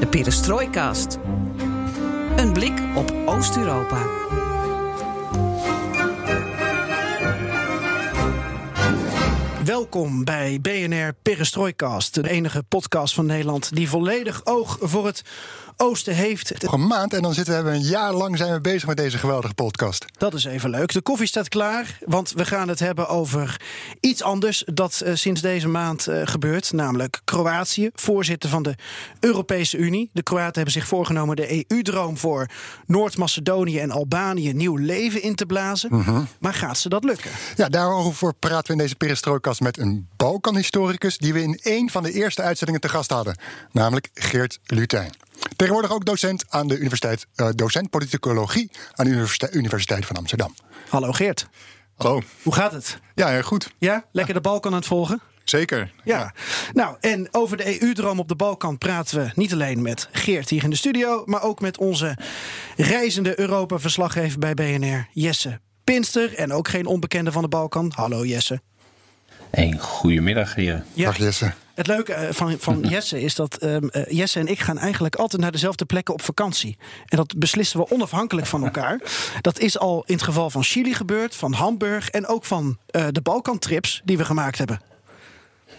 De Perestrooikast. Een blik op Oost-Europa. Welkom bij BNR Perestrooikast, de enige podcast van Nederland die volledig oog voor het oosten heeft. Nog een maand en dan zitten we een jaar lang zijn we bezig met deze geweldige podcast. Dat is even leuk. De koffie staat klaar, want we gaan het hebben over iets anders dat uh, sinds deze maand uh, gebeurt, namelijk Kroatië, voorzitter van de Europese Unie. De Kroaten hebben zich voorgenomen de EU-droom voor Noord-Macedonië en Albanië nieuw leven in te blazen. Mm -hmm. Maar gaat ze dat lukken? Ja, daarover praten we in deze perestrooikast met een Balkanhistoricus die we in een van de eerste uitzendingen te gast hadden, namelijk Geert Lutijn. Tegenwoordig ook docent aan de universiteit, uh, docent politicologie aan de universiteit, universiteit van Amsterdam. Hallo Geert. Hallo. Hoe gaat het? Ja, heel goed. Ja, lekker de Balkan aan het volgen? Zeker. Ja. ja. Nou, en over de EU-droom op de Balkan praten we niet alleen met Geert hier in de studio, maar ook met onze reizende Europa-verslaggever bij BNR, Jesse Pinster. En ook geen onbekende van de Balkan. Hallo Jesse. Hey, goedemiddag, heren. Ja. Dag Jesse. Het leuke van, van Jesse is dat um, uh, Jesse en ik gaan eigenlijk altijd naar dezelfde plekken op vakantie. En dat beslissen we onafhankelijk van elkaar. Dat is al in het geval van Chili gebeurd, van Hamburg en ook van uh, de Balkantrips die we gemaakt hebben.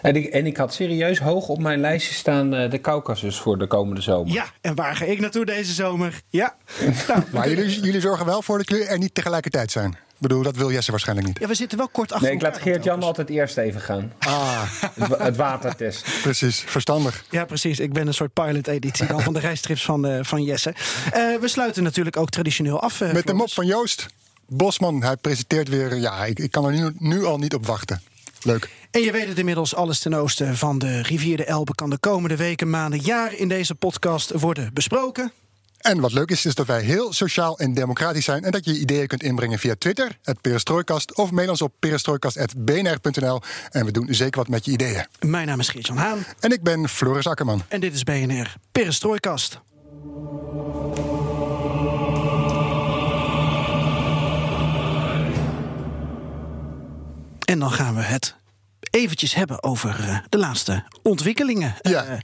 En ik, en ik had serieus hoog op mijn lijstje staan uh, de Caucasus voor de komende zomer. Ja, en waar ga ik naartoe deze zomer? Ja. nou, maar jullie, jullie zorgen wel voor dat jullie er niet tegelijkertijd zijn. Ik bedoel, dat wil Jesse waarschijnlijk niet. Ja, we zitten wel kort achter Nee, ik laat Geert-Jan altijd eerst even gaan. Ah. het, het watertest. Precies, verstandig. Ja, precies. Ik ben een soort pilot-editie dan van de reistrips van, uh, van Jesse. Uh, we sluiten natuurlijk ook traditioneel af. Uh, Met de mop van Joost. Bosman, hij presenteert weer. Ja, ik, ik kan er nu, nu al niet op wachten. Leuk. En je weet het inmiddels, alles ten oosten van de rivier de Elbe kan de komende weken, maanden, jaar in deze podcast worden besproken. En wat leuk is, is dat wij heel sociaal en democratisch zijn. En dat je ideeën kunt inbrengen via Twitter, het Perestrooikast. Of mail ons op perestrooikast.bnr.nl. En we doen zeker wat met je ideeën. Mijn naam is Geert-Jan Haan. En ik ben Floris Akkerman. En dit is BNR Perestrooikast. En dan gaan we het eventjes hebben over uh, de laatste ontwikkelingen. Ja.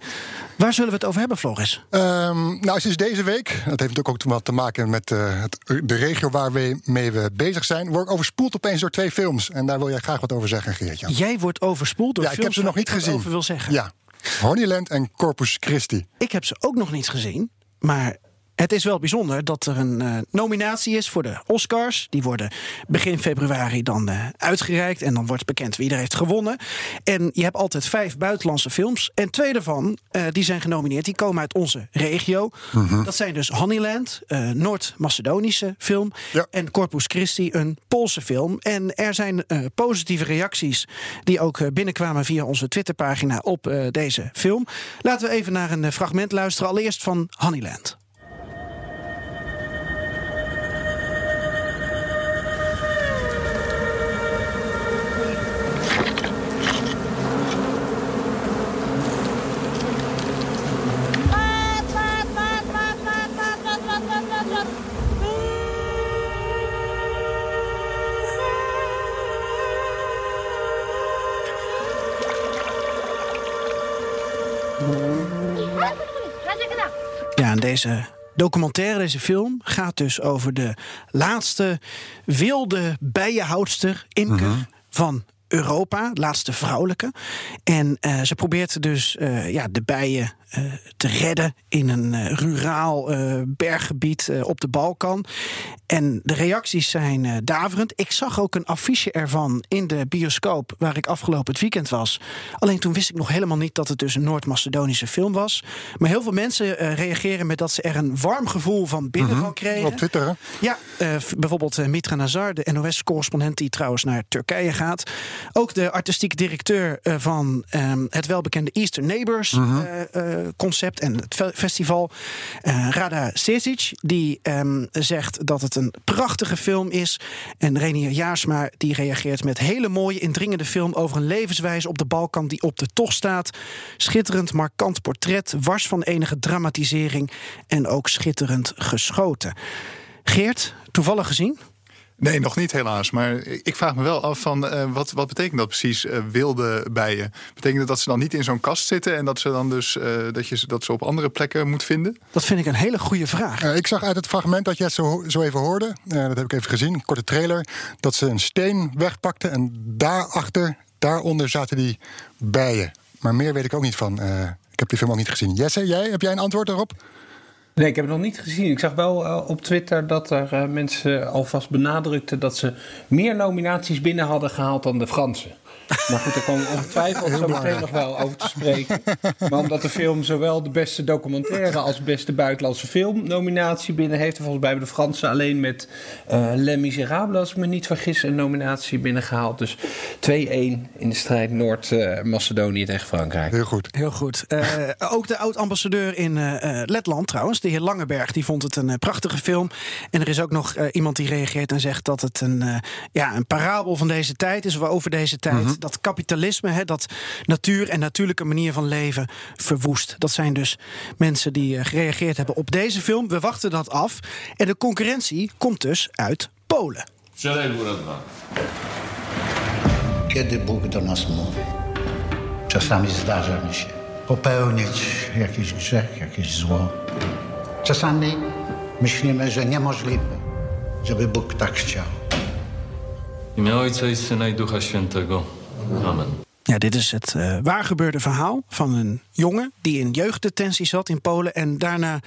Waar zullen we het over hebben, Floris? Um, nou, sinds deze week, dat heeft natuurlijk ook wat te maken met uh, het, de regio waar we mee we bezig zijn, word ik overspoeld opeens door twee films. En daar wil jij graag wat over zeggen, Geertje. Jij wordt overspoeld door ja, films ik heb ze nog niet gezien. over wil zeggen. Ja, Honeyland en Corpus Christi. Ik heb ze ook nog niet gezien, maar het is wel bijzonder dat er een uh, nominatie is voor de Oscars. Die worden begin februari dan uh, uitgereikt. En dan wordt bekend wie er heeft gewonnen. En je hebt altijd vijf buitenlandse films. En twee daarvan uh, die zijn genomineerd. Die komen uit onze regio. Mhm. Dat zijn dus Honeyland, Noord-Macedonische film. Ja. En Corpus Christi, een Poolse film. En er zijn positieve reacties die ook binnenkwamen via onze Twitterpagina op deze film. Laten we even naar een fragment luisteren. Allereerst van Honeyland. Ja, en deze documentaire, deze film, gaat dus over de laatste wilde bijenhoudster, imker Mhm. van Europa, laatste vrouwelijke. En uh, ze probeert dus uh, ja, de bijen te redden in een ruraal berggebied op de Balkan. En de reacties zijn daverend. Ik zag ook een affiche ervan in de bioscoop waar ik afgelopen het weekend was. Alleen toen wist ik nog helemaal niet dat het dus een Noord-Macedonische film was. Maar heel veel mensen reageren met dat ze er een warm gevoel van binnen Mhm. van kregen. Op Twitter, hè? Ja, bijvoorbeeld Mitra Nazar, de NOS-correspondent die trouwens naar Turkije gaat. Ook de artistiek directeur eh, van ehm, het welbekende Easter Neighbors eh, eh, concept en het fe- festival, eh, Rada Sesic, die ehm, zegt dat het een prachtige film is. En Renier Jaarsma die reageert met hele mooie, indringende film over een levenswijze op de Balkan die op de tocht staat. Schitterend, markant portret, wars van enige dramatisering en ook schitterend geschoten. Geert, toevallig gezien? Nee, nog niet helaas. Maar ik vraag me wel af van eh, wat, wat betekent dat precies, eh, wilde bijen? Betekent dat dat ze dan niet in zo'n kast zitten en dat ze dan dus eh, dat je ze- dat ze op andere plekken moet vinden? Dat vind ik een hele goede vraag. Eh, ik zag uit het fragment dat jij het zo, zo even hoorde, eh, dat heb ik even gezien, een korte trailer, dat ze een steen wegpakte en daarachter, daaronder zaten die bijen. Maar meer weet ik ook niet van. Eh, ik heb die film ook niet gezien. Jesse, jij, heb jij een antwoord erop? Nee, ik heb het nog niet gezien. Ik zag wel eh, op Twitter dat er eh, mensen alvast benadrukten dat ze meer nominaties binnen hadden gehaald dan de Fransen. Maar goed, daar komen we ongetwijfeld zo meteen nog wel over te spreken. Maar omdat de film zowel de beste documentaire als beste buitenlandse film nominatie binnen heeft. En volgens mij hebben de Fransen alleen met eh Les Miserables, als ik me niet vergis, een nominatie binnengehaald. Dus 2-1 in de strijd Noord-Macedonië tegen Frankrijk. Heel goed. Heel goed. Eh, ook de oud-ambassadeur in eh, eh, Letland trouwens, de heer Langeberg, die vond het een prachtige film. En er is ook nog iemand die reageert en zegt dat het een, eh, ja, een parabel van deze tijd is, over deze tijd. Dat kapitalisme, hè, dat natuur en natuurlijke manier van leven verwoest. Dat zijn dus mensen die eh, gereageerd hebben op deze film. We wachten dat af. En de concurrentie komt dus uit Polen. Kiedy Bóg do nas mówi? Czasami zdarza mi się popełnić jakiś grzech, jakieś zło. Czasami myślimy, że niemożliwe, żeby Bóg tak chciał. W imię Ojca i Syna i Ducha Świętego. Amen. Ja, dit is het eh waargebeurde verhaal van een jongen die in jeugddetentie zat in Polen en daarna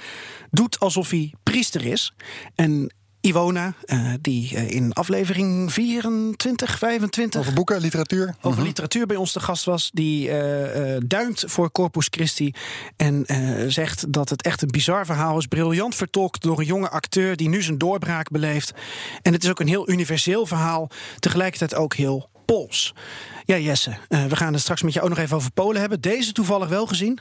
doet alsof hij priester is. En Iwona, eh, die eh, in aflevering 24, 25 Over boeken, literatuur. over literatuur bij ons te gast was, die eh, eh, duimt voor Corpus Christi en eh, zegt dat het echt een bizar verhaal is, briljant vertolkt door een jonge acteur die nu zijn doorbraak beleeft. En het is ook een heel universeel verhaal, tegelijkertijd ook heel Pools. Ja, Jesse, eh, we gaan het straks met je ook nog even over Polen hebben. Deze toevallig wel gezien?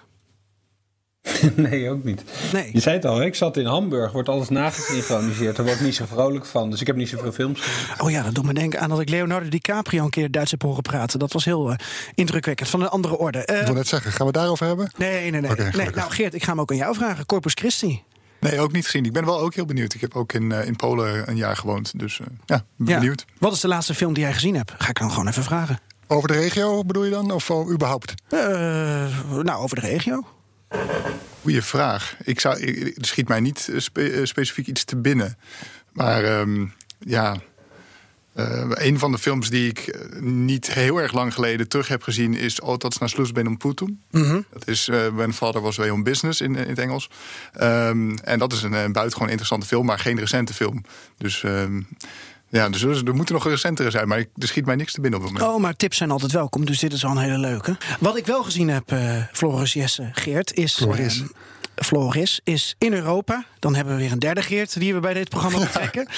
Nee, ook niet. Nee. Je zei het al, ik zat in Hamburg, wordt alles nagesynchroniseerd. Daar word ik niet zo vrolijk van, dus ik heb niet zoveel films gezien. Oh ja, dat doet me denken aan dat ik Leonardo DiCaprio een keer Duits heb horen praten. Dat was heel eh, indrukwekkend, van een andere orde. Eh, Ik wil net zeggen, gaan we het daarover hebben? nee, nee, nee. Oké, nee. Nou, Geert, ik ga hem ook aan jou vragen. Corpus Christi. Nee, ook niet gezien. Ik ben wel ook heel benieuwd. Ik heb ook in, eh, in Polen een jaar gewoond. Dus eh, ja, ben Ja. benieuwd. Wat is de laatste film die jij gezien hebt? Ga ik dan gewoon even vragen. Over de regio bedoel je dan? Of überhaupt? Eh, nou, over de regio. Goeie vraag. Ik zou, ik- er schiet mij niet spe- specifiek iets te binnen. Maar ehm, ja, eh, een van de films die ik eh, niet heel erg lang geleden terug heb gezien... is Otats na Slusben om Putum. Dat is uh, When Father Was Way on Business in, in het Engels. Ehm, en dat is een, een buitengewoon interessante film, maar geen recente film. Dus... ehm, ja, dus er er moeten nog recentere zijn, maar er schiet mij niks te binnen op het moment. Oh, maar tips zijn altijd welkom, dus dit is wel een hele leuke. Wat ik wel gezien heb, eh, Floris, Jesse, Geert, is... Floris. eh, Floris is in Europa. Dan hebben we weer een derde Geert die we bij dit programma betrekken.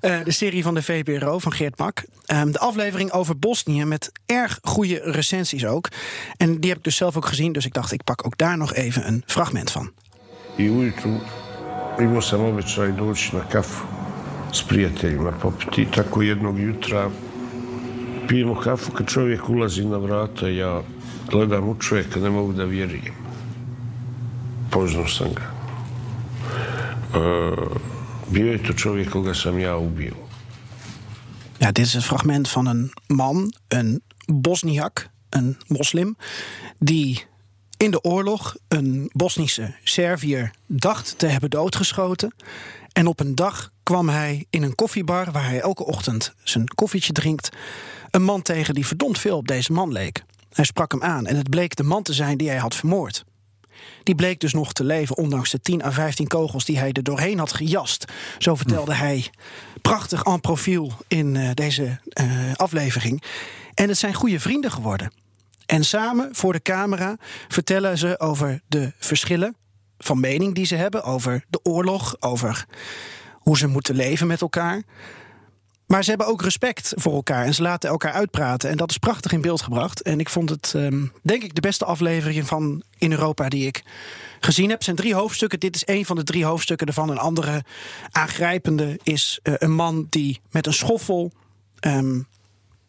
Eh, de serie van de VPRO van Geert Mak. Ehm, de aflevering over Bosnië met erg goede recensies ook. En die heb ik dus zelf ook gezien. Dus ik dacht, ik pak ook daar nog even een fragment van. I ujutru imao sam običaj doći na kafu s prijateljima popiti. Tako jednog jutra pijemo kafu kad čovjek ulazi na vrata, ja gledam u čovjeka, ne mogu da vjerujem. Poznao sam ga. E, bio je to čovjek koga sam ja. Ja, dit is het fragment van een man, een Bosniak, een moslim, die in de oorlog een Bosnische Serviër dacht te hebben doodgeschoten. En op een dag kwam hij in een koffiebar waar hij elke ochtend zijn koffietje drinkt, een man tegen die verdomd veel op deze man leek. Hij sprak hem aan en het bleek de man te zijn die hij had vermoord. Die bleek dus nog te leven, ondanks de 10 à 15 kogels die hij er doorheen had gejast. Zo vertelde hij prachtig en profiel in eh, deze eh, aflevering. En het zijn goede vrienden geworden. En samen voor de camera vertellen ze over de verschillen van mening die ze hebben, over de oorlog, over hoe ze moeten leven met elkaar. Maar ze hebben ook respect voor elkaar en ze laten elkaar uitpraten. En dat is prachtig in beeld gebracht. En ik vond het, ehm, denk ik, de beste aflevering van In Europa die ik gezien heb. Het zijn drie hoofdstukken. Dit is één van de drie hoofdstukken ervan. Een andere aangrijpende is eh, een man die met een schoffel ehm,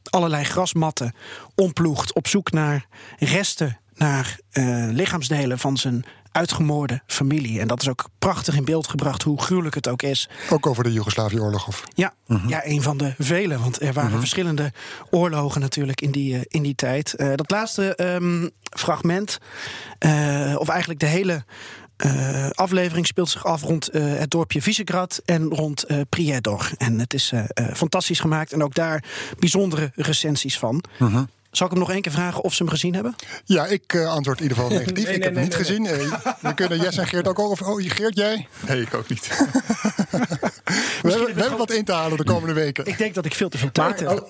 allerlei grasmatten omploegt op zoek naar resten, naar eh, lichaamsdelen van zijn uitgemoorde familie. En dat is ook prachtig in beeld gebracht, hoe gruwelijk het ook is. Ook over de Joegoslavië-oorlog? Of? Ja, ja, een van de vele. Want er waren verschillende oorlogen natuurlijk in die, eh, in die tijd. Eh, dat laatste ehm, fragment, eh, of eigenlijk de hele aflevering speelt zich af rond het dorpje Visegrad en rond eh Prijedor. En het is fantastisch gemaakt en ook daar bijzondere recensies van. Zal ik hem nog één keer vragen of ze hem gezien hebben? Ja, ik eh, antwoord in ieder geval negatief. Nee, ik nee, heb hem niet nee, gezien. Eh, we kunnen Jess en Geert ook over. Oh, Geert, jij? Nee, ik ook niet. We hebben, we hebben wat in te halen de komende weken. Ik denk dat ik veel te veel tijd heb.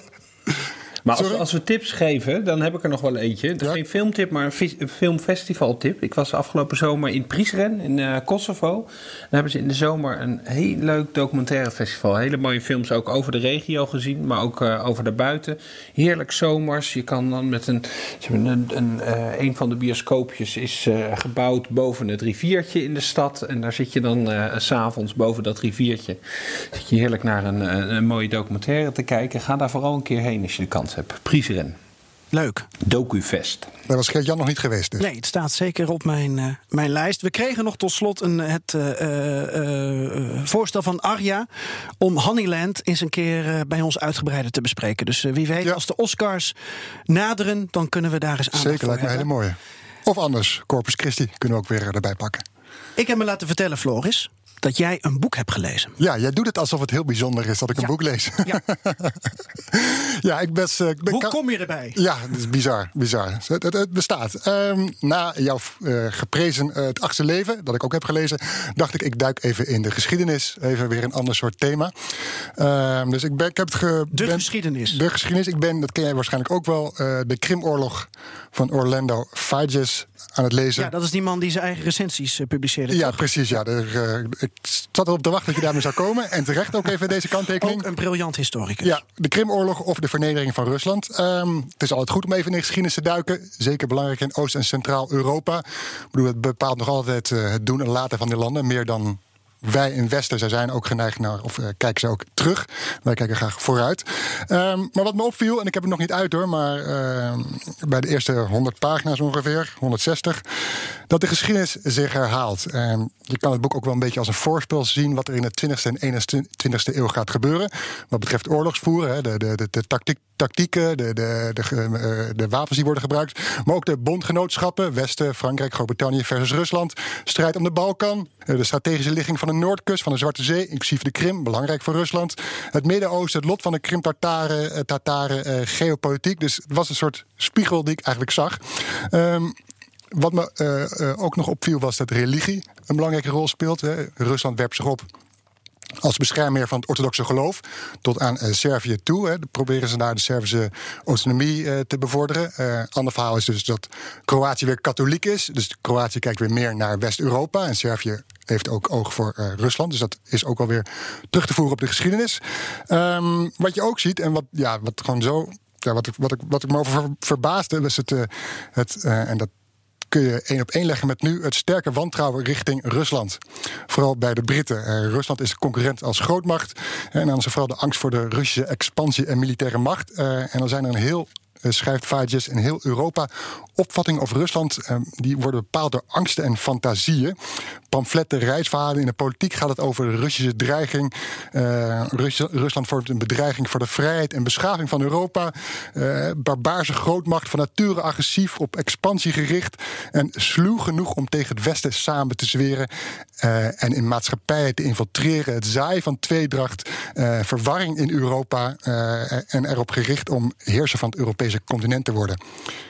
Maar als, we tips geven, dan heb ik er nog wel eentje. Ja. Geen filmtip, maar een, filmfestivaltip. Ik was afgelopen zomer in Prizren in eh, Kosovo. Daar hebben ze in de zomer een heel leuk documentaire festival. Hele mooie films ook over de regio gezien, maar ook eh, over daarbuiten. Heerlijk zomers. Je kan dan met een... Een, een, eh, een van de bioscoopjes is gebouwd boven het riviertje in de stad. En daar zit je dan s s'avonds boven dat riviertje. Zit je heerlijk naar een, een, een mooie documentaire te kijken. Ga daar vooral een keer heen als je de kans hebt. Prizren. Leuk. DocuFest. Daar was Geert-Jan nog niet geweest. Dus. Nee, het staat zeker op mijn, eh, mijn lijst. We kregen nog tot slot een, het eh, eh, eh, voorstel van Arja om Honeyland eens een keer bij ons uitgebreider te bespreken. Dus wie weet, Ja. als de Oscars naderen, dan kunnen we daar eens aandacht Zeker, lijkt me een hele mooie. Of anders, Corpus Christi kunnen we ook weer erbij pakken. Ik heb me laten vertellen, Floris, dat jij een boek hebt gelezen. Ja, jij doet het alsof het heel bijzonder is dat ik een boek lees. Ja. ja, ik ben... eh, ik ben Hoe kom je erbij? Ja, het is bizar. bizar. Het, het, het bestaat. Ehm, na jouw eh, geprezen eh, Het Achtste Leven, dat ik ook heb gelezen, dacht ik, ik duik even in de geschiedenis. Even weer een ander soort thema. Ehm, dus ik, ben, ik heb het ge, De ben- geschiedenis. De geschiedenis. Ik ben, dat ken jij waarschijnlijk ook wel, eh, de Krimoorlog van Orlando Fages aan het lezen. Ja, dat is die man die zijn eigen recensies publiceerde. Ja, toch? precies. Ja. Eh, ik zat erop te wachten dat je daarmee zou komen. En terecht ook even deze kanttekening. Ook een briljant historicus. Ja, de Krimoorlog of de vernedering van Rusland. Ehm, het is altijd goed om even in de geschiedenis te duiken. Zeker belangrijk in Oost- en Centraal-Europa. Ik bedoel, het bepaalt nog altijd eh, het doen en laten van die landen. Meer dan wij in Westen. Zij zijn ook geneigd naar, of eh, kijken ze ook terug. Wij kijken graag vooruit. Ehm, maar wat me opviel, en ik heb het nog niet uit hoor, maar ehm, bij de eerste 100 pagina's ongeveer, 160, dat de geschiedenis zich herhaalt. Je kan het boek ook wel een beetje als een voorspel zien wat er in de 20e en 21e eeuw gaat gebeuren. Wat betreft oorlogsvoeren, de, de, de tactiek, tactieken, de, de, de, eh, de wapens die worden gebruikt. Maar ook de bondgenootschappen, Westen, Frankrijk, Groot-Brittannië versus Rusland. Strijd om de Balkan, eh, de strategische ligging van de Noordkust van de Zwarte Zee, inclusief de Krim, belangrijk voor Rusland. Het Midden-Oosten, het lot van de Krim-Tataren, eh, Tataren, geopolitiek. Dus het was een soort spiegel die ik eigenlijk zag. Ehm, wat me ook nog opviel was dat religie een belangrijke rol speelt. Hè. Rusland werpt zich op als beschermheer van het orthodoxe geloof tot aan eh, Servië toe. Hè. Proberen ze daar de Servische autonomie eh, te bevorderen. Eh ander verhaal is dus dat Kroatië weer katholiek is. Dus Kroatië kijkt weer meer naar West-Europa. En Servië heeft ook oog voor Rusland. Dus dat is ook alweer terug te voeren op de geschiedenis. Ehm, wat je ook ziet en wat, ja, wat gewoon zo... Ja, wat, ik, wat, ik, wat ik me over ver- verbaasde, was het, het en dat kun je één op één leggen met nu het sterke wantrouwen richting Rusland. Vooral bij de Britten. Eh, Rusland is concurrent als grootmacht. En dan is er vooral de angst voor de Russische expansie en militaire macht. Eh, en dan zijn er een heel. Eh, Schrijft Vages in heel Europa opvattingen over Rusland. eh, die worden bepaald door angsten en fantasieën. Pamfletten, reisverhalen in de politiek gaat het over de Russische dreiging. Eh, Rus- Rusland vormt een bedreiging voor de vrijheid en beschaving van Europa. Eh, barbaarse grootmacht van nature agressief, op expansie gericht. En sluw genoeg om tegen het Westen samen te zweren. en in maatschappijen te infiltreren. Het zaaien van tweedracht, verwarring in Europa. en erop gericht om heerser van het Europese continent te worden.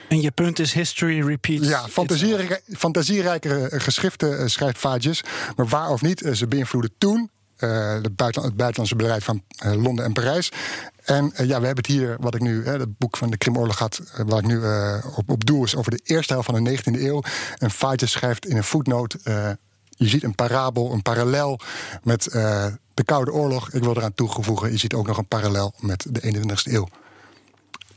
En je punt is history repeats. Ja, fantasierijk, fantasierijke eh, geschriften eh, schrijft Vages. Maar waar of niet, eh, ze beïnvloeden toen buitenland, het buitenlandse beleid van Londen en Parijs. En ja, we hebben het hier, wat ik nu, het boek van de Krimoorlog gaat, eh, waar ik nu op, op doe, is over de eerste helft van de 19e eeuw. En Vages schrijft in een voetnoot. je ziet een parabel, een parallel met de Koude Oorlog. Ik wil eraan toevoegen, je ziet ook nog een parallel met de 21ste eeuw.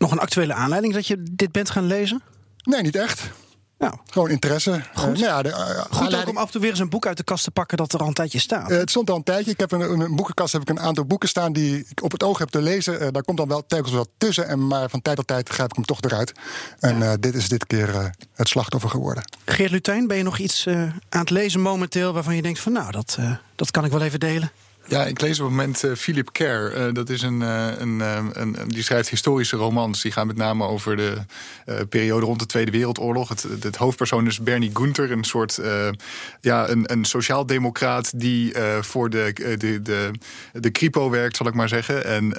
Nog een actuele aanleiding dat je dit bent gaan lezen? Nee, niet echt. Nou, Gewoon interesse. Goed. Eh, nou ja, de, eh, goed ook om af en toe weer eens een boek uit de kast te pakken dat er al een tijdje staat. Eh, het stond al een tijdje. Ik heb in een, boekenkast heb ik een aantal boeken staan die ik op het oog heb te lezen. Daar komt dan wel telkens wat tussen. En maar van tijd tot tijd grijp ik hem toch eruit. En dit is dit keer het slachtoffer geworden. Geert Lutijn, ben je nog iets aan het lezen momenteel waarvan je denkt van nou, dat, dat kan ik wel even delen? Ja, ik lees op het moment eh, Philip Kerr. Eh, dat is een, eh, een, een, die schrijft historische romans. Die gaan met name over de periode rond de Tweede Wereldoorlog. Het, het, hoofdpersoon is Bernie Gunther, een soort ja, een, een sociaaldemocraat die voor de, de, de, de Kripo werkt, zal ik maar zeggen. En,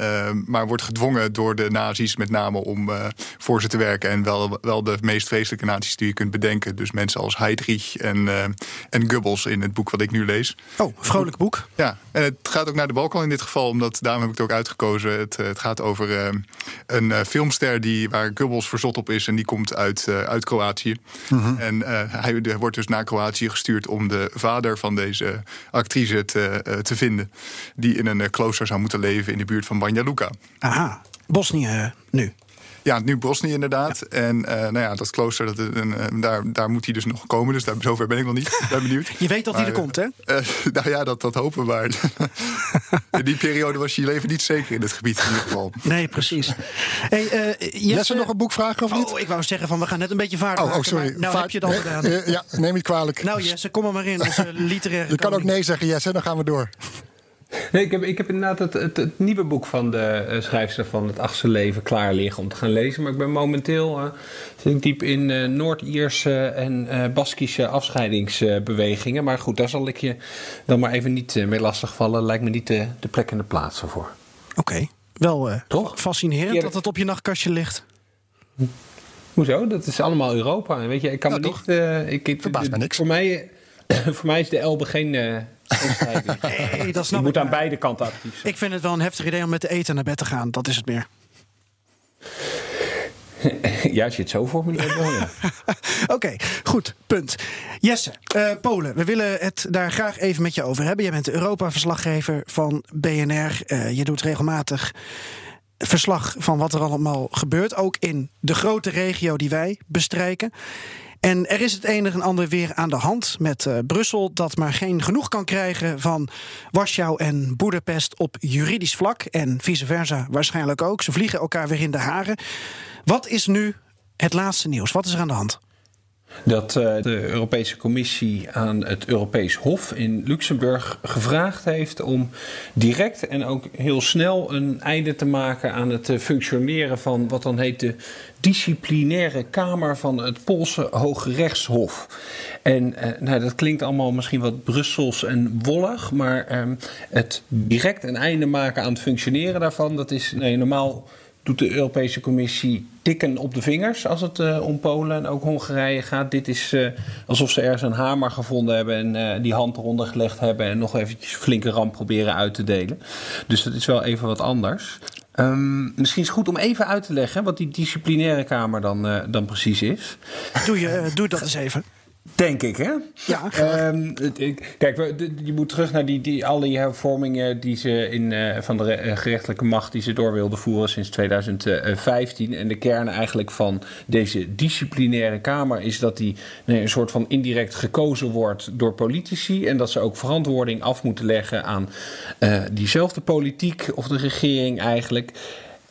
maar wordt gedwongen door de nazi's met name om voor ze te werken. En wel, wel de meest vreselijke nazi's die je kunt bedenken. Dus mensen als Heydrich en, en Goebbels in het boek wat ik nu lees. Oh, vrolijk boek. Ja, en het gaat ook naar de Balkan in dit geval, omdat daarom heb ik het ook uitgekozen. Het, eh, het gaat over eh, een eh, filmster die, waar Goebbels verzot op is en die komt uit, uit Kroatië. En eh, hij de- wordt dus naar Kroatië gestuurd om de vader van deze actrice te, te vinden. Die in een klooster zou moeten leven in de buurt van Banja Luka. Aha, Bosnië nu. Ja, nu Bosnië inderdaad. En eh, nou ja, dat klooster, dat, is een, eh, daar, daar moet hij dus nog komen. Dus daar, zover ben ik nog niet. Ik ben benieuwd. Je weet dat hij er komt, hè? eh, nou ja, dat, dat hopen we maar. in die periode was je je leven niet zeker in het gebied in ieder geval. Nee, precies. Hey, eh, Jesse, nog een boek vragen of niet? Oh, ik wou zeggen van we gaan net een beetje vaart Oh, maken, oh, sorry. maar Nou Vaart- heb je het al nee, gedaan. eh, ja, neem niet kwalijk. Nou Jesse, kom er maar in, onze literaire je kan ook nee zeggen, Jesse, dan gaan we door. Nee, ik, heb, ik heb inderdaad het, het, het nieuwe boek van de eh, schrijfster van Het Achtste Leven klaar liggen om te gaan lezen. Maar ik ben momenteel eh, zit diep in eh, Noord-Ierse en Baskische afscheidingsbewegingen. maar goed, daar zal ik je dan maar even niet mee lastigvallen. Lijkt me niet de, de plek en de plaats ervoor. Oké, wel Toch? fascinerend Ja, dat het op je nachtkastje ligt. Hoezo? Dat is allemaal Europa. Weet je, ik kan me toch? niet. ik, ik, Verbaast mij niks. Voor mij, voor mij is de Elbe geen. scheiding. Nee, dat Je snap moet ik. aan beide kanten actief zijn. Ik vind het wel een heftig idee om met de eten naar bed te gaan. Dat is het meer. Ja, als je het zo formuleert, wel ja. Oké, goed, punt. Jesse, eh, Polen, we willen het daar graag even met je over hebben. Jij bent de Europa-verslaggever van BNR. Eh, je doet regelmatig verslag van wat er allemaal gebeurt. Ook in de grote regio die wij bestrijken. En er is het een en ander weer aan de hand met eh, Brussel... dat maar geen genoeg kan krijgen van Warschau en Boedapest op juridisch vlak. En vice versa waarschijnlijk ook. Ze vliegen elkaar weer in de haren. Wat is nu het laatste nieuws? Wat is er aan de hand? Dat eh, de Europese Commissie aan het Europees Hof in Luxemburg gevraagd heeft om direct en ook heel snel een einde te maken aan het eh, functioneren van wat dan heet de disciplinaire kamer van het Poolse Hoge Rechtshof. En eh, nou, dat klinkt allemaal misschien wat Brussels en wollig, maar ehm, het direct een einde maken aan het functioneren daarvan, dat is nee, normaal doet de Europese Commissie tikken op de vingers als het eh, om Polen en ook Hongarije gaat. Dit is eh, alsof ze ergens een hamer gevonden hebben en eh, die hand eronder gelegd hebben en nog eventjes flinke ramp proberen uit te delen. Dus dat is wel even wat anders. Ehm, misschien is het goed om even uit te leggen wat die disciplinaire kamer dan, dan precies is. Doe, je, doe dat eens even. Denk ik, hè? Ja, ik- kijk, je moet terug naar die, die, al die hervormingen die ze in, eh, van de eh, gerechtelijke macht die ze door wilden voeren sinds 2015. En de kern eigenlijk van deze disciplinaire kamer is dat die nee, een soort van indirect gekozen wordt door politici. En dat ze ook verantwoording af moeten leggen aan eh, diezelfde politiek of de regering eigenlijk.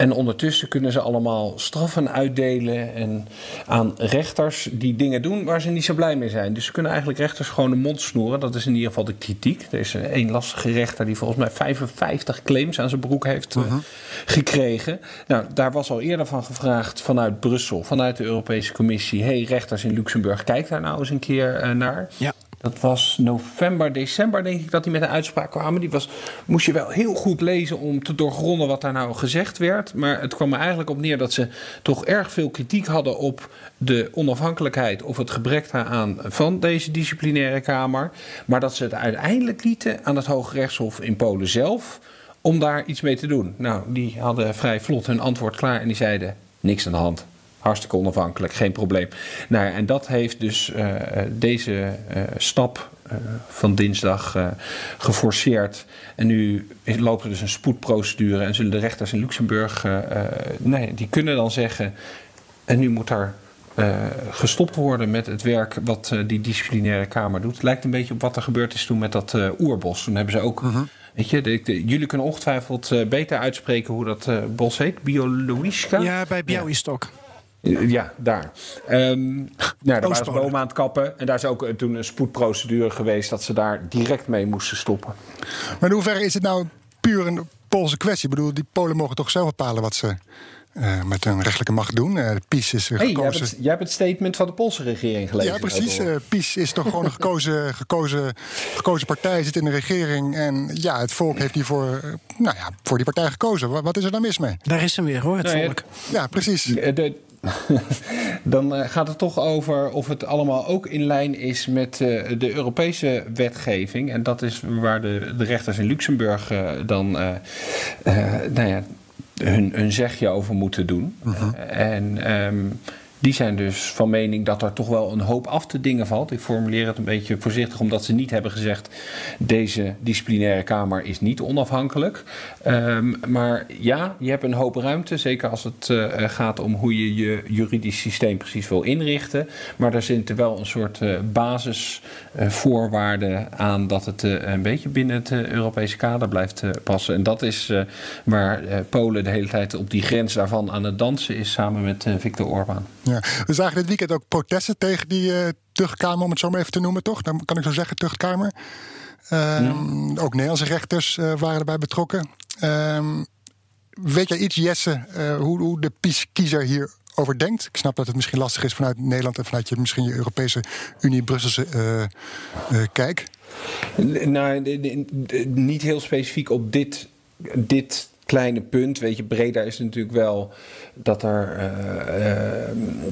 En ondertussen kunnen ze allemaal straffen uitdelen en aan rechters die dingen doen waar ze niet zo blij mee zijn. Dus ze kunnen eigenlijk rechters gewoon de mond snoeren. Dat is in ieder geval de kritiek. Er is één lastige rechter die volgens mij 55 claims aan zijn broek heeft eh, gekregen. Nou, daar was al eerder van gevraagd vanuit Brussel, vanuit de Europese Commissie. hey, rechters in Luxemburg, kijk daar nou eens een keer eh, naar. Ja. Dat was november, december, denk ik, dat die met een uitspraak kwamen. Die was, moest je wel heel goed lezen om te doorgronden wat daar nou gezegd werd. Maar het kwam er eigenlijk op neer dat ze toch erg veel kritiek hadden op de onafhankelijkheid of het gebrek daaraan van deze disciplinaire kamer. Maar dat ze het uiteindelijk lieten aan het Hoge Rechtshof in Polen zelf om daar iets mee te doen. Nou, die hadden vrij vlot hun antwoord klaar en die zeiden niks aan de hand. Hartstikke onafhankelijk, geen probleem. Nou, ja, en dat heeft dus eh, deze eh, stap van dinsdag uh, geforceerd. En nu loopt er dus een spoedprocedure en zullen de rechters in Luxemburg, nee, die kunnen dan zeggen. En nu moet daar gestopt worden met het werk wat die disciplinaire kamer doet. Het lijkt een beetje op wat er gebeurd is toen met dat oerbos. Toen hebben ze ook. Uh-huh. Weet je, de, de, jullie kunnen ongetwijfeld uh, beter uitspreken hoe dat uh, bos heet. Biologiska? Ja, bij Białystok. Ja. Ja, daar. Um, nou, daar waren ze bomen aan het kappen. En daar is ook toen een spoedprocedure geweest dat ze daar direct mee moesten stoppen. Maar in hoeverre is het nou puur een Poolse kwestie? Ik bedoel, die Polen mogen toch zelf bepalen wat ze uh, met een rechtelijke macht doen. Uh, de PiS is hey, gekozen. Jij hebt, het, jij hebt, het, statement van de Poolse regering gelezen. Ja, precies. Uh, PiS is toch gewoon een gekozen, gekozen, gekozen partij, zit in de regering. En ja, het volk heeft die voor, nou ja, voor die partij gekozen. Wat, wat is er dan mis mee? Daar is hem weer hoor, het nou volk. Ja, ja precies. De, dan gaat het toch over of het allemaal ook in lijn is met de Europese wetgeving. En dat is waar de, de rechters in Luxemburg dan nou ja, hun, hun zegje over moeten doen. En um, die zijn dus van mening dat er toch wel een hoop af te dingen valt. Ik formuleer het een beetje voorzichtig, omdat ze niet hebben gezegd: deze disciplinaire kamer is niet onafhankelijk. Um, maar ja, je hebt een hoop ruimte, zeker als het uh, gaat om hoe je je juridisch systeem precies wil inrichten. Maar daar zitten wel een soort uh, basisvoorwaarden aan dat het een beetje binnen het Europese kader blijft passen. En dat is waar Polen de hele tijd op die grens daarvan aan het dansen is, samen met Viktor Orbán. Ja. We zagen dit weekend ook protesten tegen die uh, tuchtkamer, om het zo maar even te noemen, toch? Dan kan ik zo zeggen, tuchtkamer. Um, mm. Ook Nederlandse rechters uh, waren erbij betrokken. Um, weet jij iets, Jesse, uh, hoe, hoe de PiS-kiezer hier over denkt? Ik snap dat het misschien lastig is vanuit Nederland en vanuit je, misschien je Europese Unie, Brusselse kijk. Nou, niet heel specifiek op dit, dit kleine punt. Weet je, Breda is natuurlijk wel dat, er, uh, uh,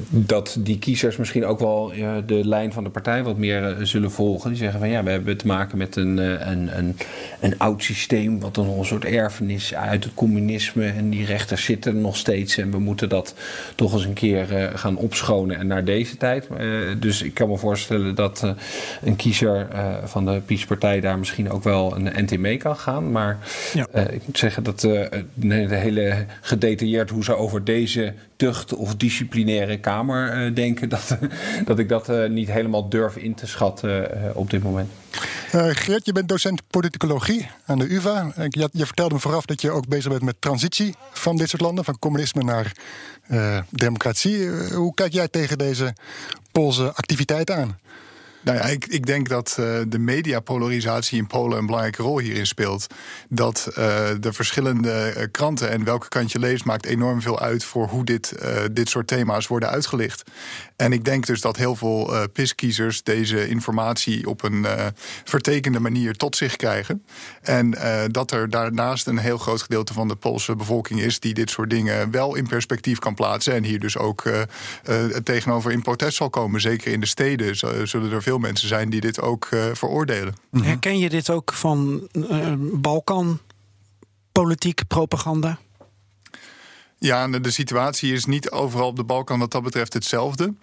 dat die kiezers misschien ook wel uh, de lijn van de partij wat meer zullen volgen. Die zeggen van ja, we hebben te maken met een, een, een, een oud systeem, wat dan een soort erfenis uit het communisme. En die rechters zitten er nog steeds. En we moeten dat toch eens een keer gaan opschonen en naar deze tijd. dus ik kan me voorstellen dat een kiezer van de PiS-partij daar misschien ook wel een NT mee kan gaan. Maar ja. ik moet zeggen dat de hele gedetailleerd hoe ze over deze tucht- of disciplinaire kamer uh, denken, dat, dat ik dat uh, niet helemaal durf in te schatten uh, op dit moment. Geert, je bent docent politicologie aan de UVA. Je, je, vertelde me vooraf dat je ook bezig bent met transitie van dit soort landen, van communisme naar democratie. hoe kijk jij tegen deze Poolse activiteit aan? Nou ja, ik, ik denk dat uh, de mediapolarisatie in Polen een belangrijke rol hierin speelt. Dat uh, de verschillende uh, kranten en welke kant je leest, maakt enorm veel uit voor hoe dit, dit soort thema's worden uitgelicht. En ik denk dus dat heel veel PIS-kiezers deze informatie op een vertekende manier tot zich krijgen. En dat er daarnaast een heel groot gedeelte van de Poolse bevolking is die dit soort dingen wel in perspectief kan plaatsen. En hier dus ook tegenover in protest zal komen. Zeker in de steden zullen er veel mensen zijn die dit ook uh, veroordelen. Herken je dit ook van uh, Balkan? Politiek propaganda? Ja, de situatie is niet overal op de Balkan wat dat betreft hetzelfde.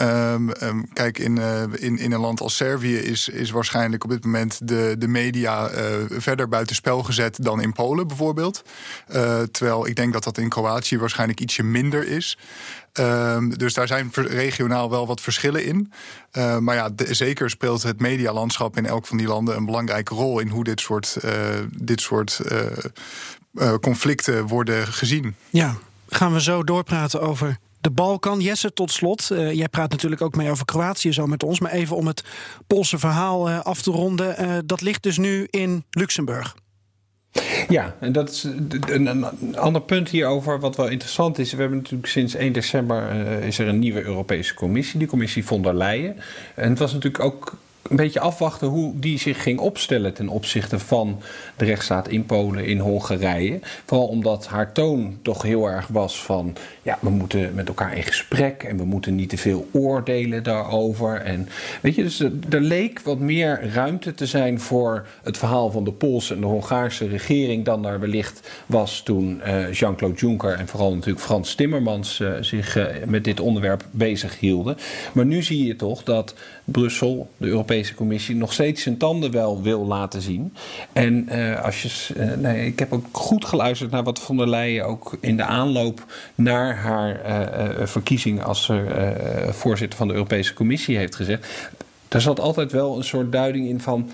Um, um, kijk, in, uh, in, in een land als Servië is, is waarschijnlijk op dit moment de, de media uh, verder buitenspel gezet dan in Polen bijvoorbeeld. Uh, terwijl ik denk dat dat in Kroatië waarschijnlijk ietsje minder is. Um, dus daar zijn regionaal wel wat verschillen in. Maar ja, zeker speelt het medialandschap in elk van die landen een belangrijke rol in hoe dit soort, dit soort conflicten worden gezien. Ja, gaan we zo doorpraten over de Balkan. Jesse, tot slot. Uh, jij praat natuurlijk ook mee over Kroatië zo met ons. Maar even om het Poolse verhaal uh, af te ronden. Uh, dat ligt dus nu in Luxemburg. Ja, en dat is een, een, ander punt hierover wat wel interessant is. We hebben natuurlijk sinds 1 december is er een nieuwe Europese commissie, die commissie von der Leyen. En het was natuurlijk ook een beetje afwachten hoe die zich ging opstellen ten opzichte van de rechtsstaat in Polen, in Hongarije. Vooral omdat haar toon toch heel erg was van ja, we moeten met elkaar in gesprek en we moeten niet te veel oordelen daarover. En weet je, dus er leek wat meer ruimte te zijn voor het verhaal van de Poolse en de Hongaarse regering dan er wellicht was toen uh, Jean-Claude Juncker en vooral natuurlijk Frans Timmermans uh, zich uh, met dit onderwerp bezig hielden. Maar nu zie je toch dat Brussel, de Europese Commissie, nog steeds zijn tanden wel wil laten zien. En uh, als je, uh, nee, ik heb ook goed geluisterd naar wat von der Leyen ook in de aanloop naar haar uh, verkiezing als voorzitter van de Europese Commissie heeft gezegd. Daar zat altijd wel een soort duiding in van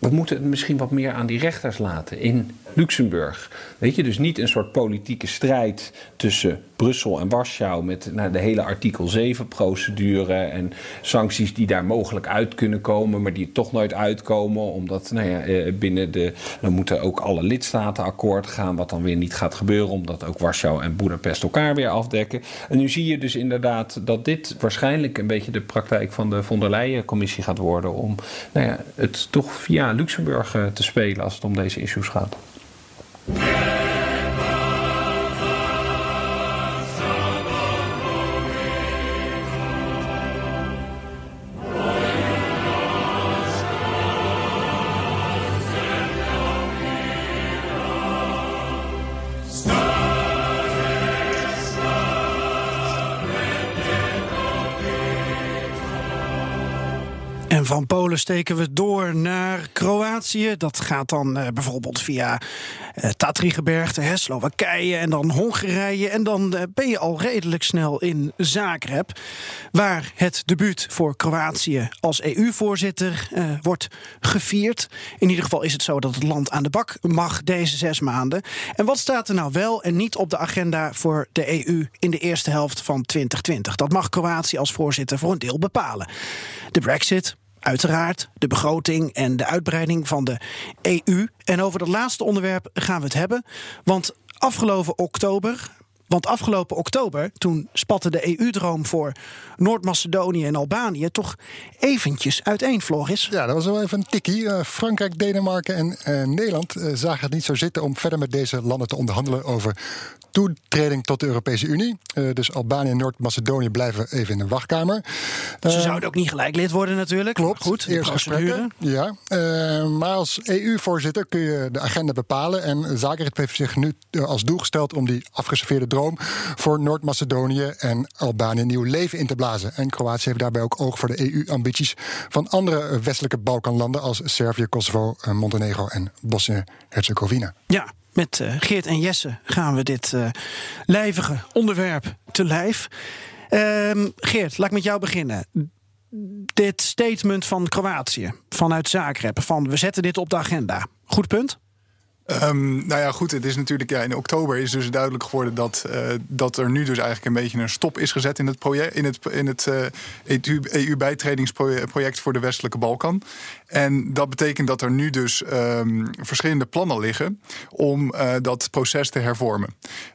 we moeten het misschien wat meer aan die rechters laten in Luxemburg. Weet je, dus niet een soort politieke strijd tussen Brussel en Warschau met nou, de hele artikel 7-procedure en sancties die daar mogelijk uit kunnen komen, maar die toch nooit uitkomen, omdat nou ja, eh, binnen de. dan moeten ook alle lidstaten akkoord gaan, wat dan weer niet gaat gebeuren, omdat ook Warschau en Budapest elkaar weer afdekken. En nu zie je dus inderdaad dat dit waarschijnlijk een beetje de praktijk van de von der Leyen-commissie gaat worden om nou ja, het toch via Luxemburg eh, te spelen als het om deze issues gaat. Van Polen steken we door naar Kroatië. Dat gaat dan uh, bijvoorbeeld via uh, Tatrigebergte, Slowakije en dan Hongarije. En dan uh, ben je al redelijk snel in Zagreb, waar het debuut voor Kroatië als EU-voorzitter wordt gevierd. In ieder geval is het zo dat het land aan de bak mag deze zes maanden. En wat staat er nou wel en niet op de agenda voor de EU in de eerste helft van 2020? Dat mag Kroatië als voorzitter voor een deel bepalen. De Brexit, Uiteraard de begroting en de uitbreiding van de EU. En over dat laatste onderwerp gaan we het hebben. Want afgelopen oktober want afgelopen oktober, toen spatte de EU-droom voor Noord-Macedonië en Albanië toch eventjes uiteen, Floris. Ja, dat was wel even een tikkie. Uh, Frankrijk, Denemarken en uh, Nederland uh, zagen het niet zo zitten om verder met deze landen te onderhandelen over toetreding tot de Europese Unie. dus Albanië en Noord-Macedonië blijven even in de wachtkamer. Ze zouden ook niet gelijk lid worden natuurlijk. Klopt, goed. Eerst gesprekken. Ja. maar als EU-voorzitter kun je de agenda bepalen. En Zagreb heeft zich nu als doel gesteld om die afgeserveerde droom voor Noord-Macedonië en Albanië nieuw leven in te blazen. En Kroatië heeft daarbij ook oog voor de EU-ambities van andere westelijke Balkanlanden als Servië, Kosovo, eh, Montenegro en Bosnië-Herzegovina. Ja, met uh, Geert en Jesse gaan we dit uh, lijvige onderwerp te lijf. Uh, Geert, laat ik met jou beginnen. Dit statement van Kroatië vanuit Zagreb: van we zetten dit op de agenda. Goed punt? Um, nou ja, goed. Het is natuurlijk ja, in oktober is dus duidelijk geworden dat, uh, dat er nu dus eigenlijk een beetje een stop is gezet in het, project, in het, in het EU-bijtredingsproject voor de Westelijke Balkan. En dat betekent dat er nu dus um, verschillende plannen liggen om uh, dat proces te hervormen.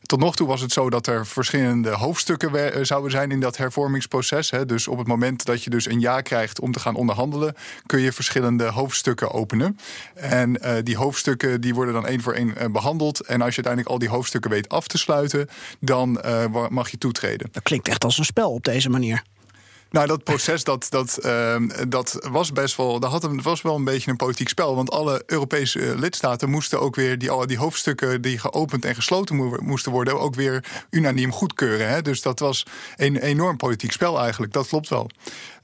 Tot nog toe was het zo dat er verschillende hoofdstukken zouden zijn in dat hervormingsproces. Hè. Dus op het moment dat je dus een ja krijgt om te gaan onderhandelen, kun je verschillende hoofdstukken openen. En die hoofdstukken die worden dan één voor één eh, behandeld. En als je uiteindelijk al die hoofdstukken weet af te sluiten, dan mag je toetreden. Dat klinkt echt als een spel op deze manier. Nou, dat proces dat, dat, uh, dat was best wel. Dat had een, was wel een beetje een politiek spel. Want alle Europese lidstaten moesten ook weer die, die hoofdstukken die geopend en gesloten moesten worden, ook weer unaniem goedkeuren. Hè? Dus dat was een enorm politiek spel eigenlijk. Dat klopt wel.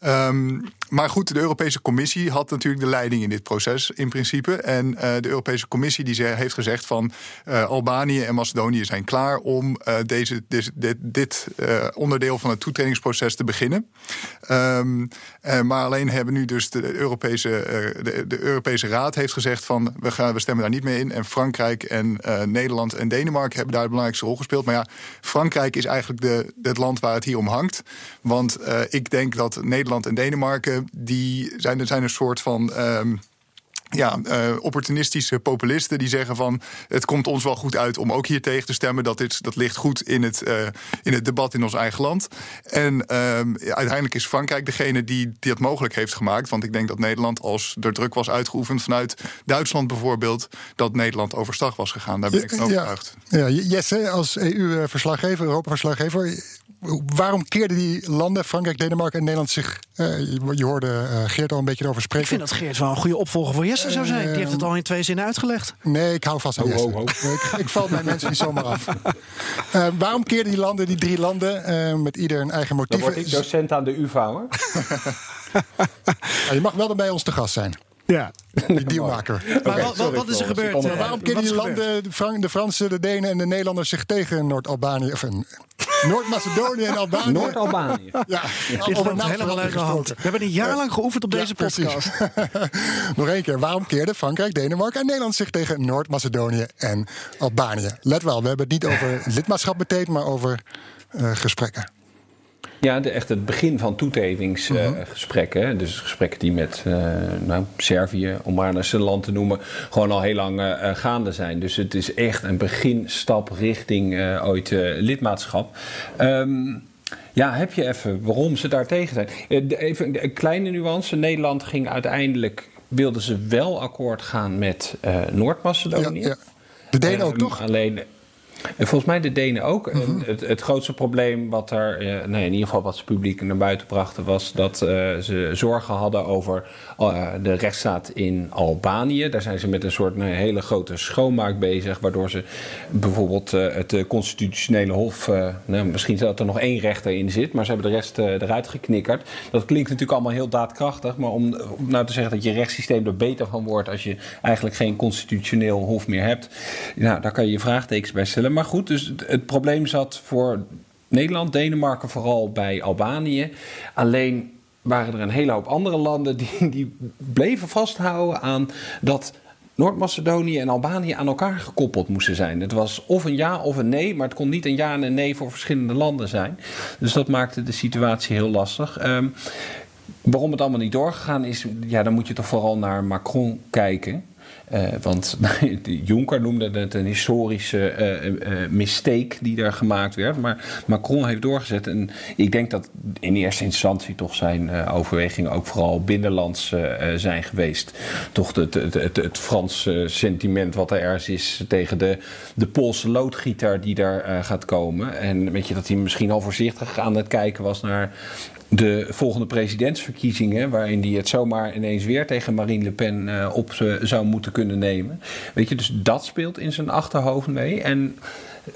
Um, maar goed, de Europese Commissie had natuurlijk de leiding in dit proces in principe. En uh, de Europese Commissie die heeft gezegd van uh, Albanië en Macedonië zijn klaar om uh, deze, dit, onderdeel van het toetredingsproces te beginnen. Um, maar alleen hebben nu dus de Europese, de, de, Europese Raad heeft gezegd van we, gaan, we stemmen daar niet mee in. En Frankrijk en Nederland en Denemarken hebben daar de belangrijkste rol gespeeld. Maar ja, Frankrijk is eigenlijk de, het land waar het hier om hangt. Want ik denk dat Nederland en Denemarken die zijn, zijn een soort van. Um, ja, uh, opportunistische populisten die zeggen van het komt ons wel goed uit om ook hier tegen te stemmen. Dat, dit, dat ligt goed in het, uh, in het debat in ons eigen land. En uh, uiteindelijk is Frankrijk degene die, die dat mogelijk heeft gemaakt. Want ik denk dat Nederland, als er druk was uitgeoefend vanuit Duitsland bijvoorbeeld, dat Nederland overstag was gegaan. Daar ben ik van overtuigd. Ja, ja, Jesse, als EU-verslaggever, Europa-verslaggever waarom keerden die landen, Frankrijk, Denemarken en Nederland, zich. eh, je, hoorde eh, Geert al een beetje erover spreken. Ik vind dat Geert wel een goede opvolger voor Jesse zou zijn. Die heeft het al in twee zinnen uitgelegd. Nee, ik hou vast aan Ho, Jesse. ho, ho. Nee, ik, ik val mijn mensen niet zomaar af. Eh, waarom keerden die landen, die drie landen, eh, met ieder een eigen Dan motief? word ik docent aan de UvA hoor. Je mag wel dan bij ons te gast zijn. Ja. Die dealmaker. Maar wat, wat, sorry, wat is er gebeurd? waarom kennen is die landen, de, Fran- de Fransen, de Denen en de Nederlanders zich tegen Noord-Albanië, of een Noord-Macedonië en Albanië? Albanië. Ja, naam helemaal hand. gesproken. We hebben een jaar lang geoefend op Ja, deze precies. podcast. Nog één keer. Waarom keerden Frankrijk, Denemarken en Nederland zich tegen Noord-Macedonië en Albanië? Let wel, we hebben het niet over lidmaatschap meteen, maar over eh, gesprekken. Ja, de, echt het begin van toetredingsgesprekken. dus gesprekken die met eh, nou, Servië, om maar een land te noemen, gewoon al heel lang eh, eh, gaande zijn. Dus het is echt een beginstap richting ooit lidmaatschap. Ehm, ja, heb je even waarom ze daar tegen zijn? Even een kleine nuance. Nederland ging uiteindelijk, wilden ze wel akkoord gaan met eh, Noord-Macedonië. Ja, ja. De Denen ook, Ehm, toch? Alleen, en volgens mij de Denen ook. Mhm. Het, het grootste probleem wat er, eh, nee, in ieder geval wat ze publiek naar buiten brachten, was dat eh, ze zorgen hadden over eh, de rechtsstaat in Albanië. Daar zijn ze met een soort nou, hele grote schoonmaak bezig, waardoor ze bijvoorbeeld het constitutionele hof, nou, misschien dat er nog één rechter in zit, maar ze hebben de rest eruit geknikkerd. Dat klinkt natuurlijk allemaal heel daadkrachtig, maar om, om nou te zeggen dat je rechtssysteem er beter van wordt als je eigenlijk geen constitutioneel hof meer hebt, nou, daar kan je je vraagtekens bij stellen. Maar goed, dus het, het probleem zat voor Nederland, Denemarken vooral bij Albanië. Alleen waren er een hele hoop andere landen die, die bleven vasthouden aan dat Noord-Macedonië en Albanië aan elkaar gekoppeld moesten zijn. Het was of een ja of een nee, maar het kon niet een ja en een nee voor verschillende landen zijn. Dus dat maakte de situatie heel lastig. Ehm, waarom het allemaal niet doorgegaan is, ja, dan moet je toch vooral naar Macron kijken. Eh, want Juncker noemde het een historische eh, mistake die daar gemaakt werd. Maar Macron heeft doorgezet. En ik denk dat in eerste instantie toch zijn overwegingen ook vooral binnenlands zijn geweest. Toch het, het, het, Franse sentiment wat er ergens is tegen de, de Poolse loodgieter die daar gaat komen. En weet je dat hij misschien al voorzichtig aan het kijken was naar de volgende presidentsverkiezingen, waarin hij het zomaar ineens weer tegen Marine Le Pen eh, op eh, zou moeten kunnen nemen. Weet je, dus dat speelt in zijn achterhoofd mee. En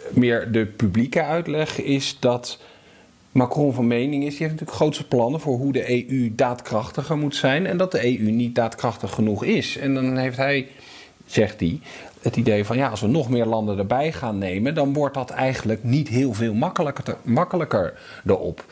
meer de publieke uitleg is dat Macron van mening is, die heeft natuurlijk grootste plannen voor hoe de EU daadkrachtiger moet zijn. En dat de EU niet daadkrachtig genoeg is. En dan heeft hij, zegt hij, het idee van ja, als we nog meer landen erbij gaan nemen, dan wordt dat eigenlijk niet heel veel makkelijker, makkelijker erop.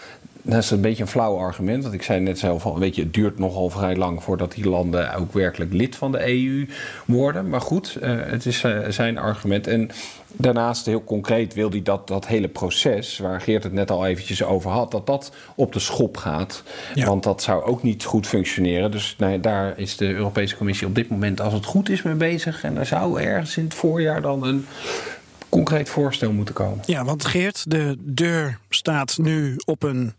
Dat is een beetje een flauw argument, want ik zei net zelf al, weet je, het duurt nogal vrij lang voordat die landen ook werkelijk lid van de EU worden. Maar goed, eh, het is eh, zijn argument. En daarnaast, heel concreet, wil hij dat dat hele proces, waar Geert het net al eventjes over had, dat dat op de schop gaat. Ja. Want dat zou ook niet goed functioneren. Dus nou ja, daar is de Europese Commissie op dit moment, als het goed is, mee bezig. En er zou ergens in het voorjaar dan een concreet voorstel moeten komen. Ja, want Geert, de deur staat nu op een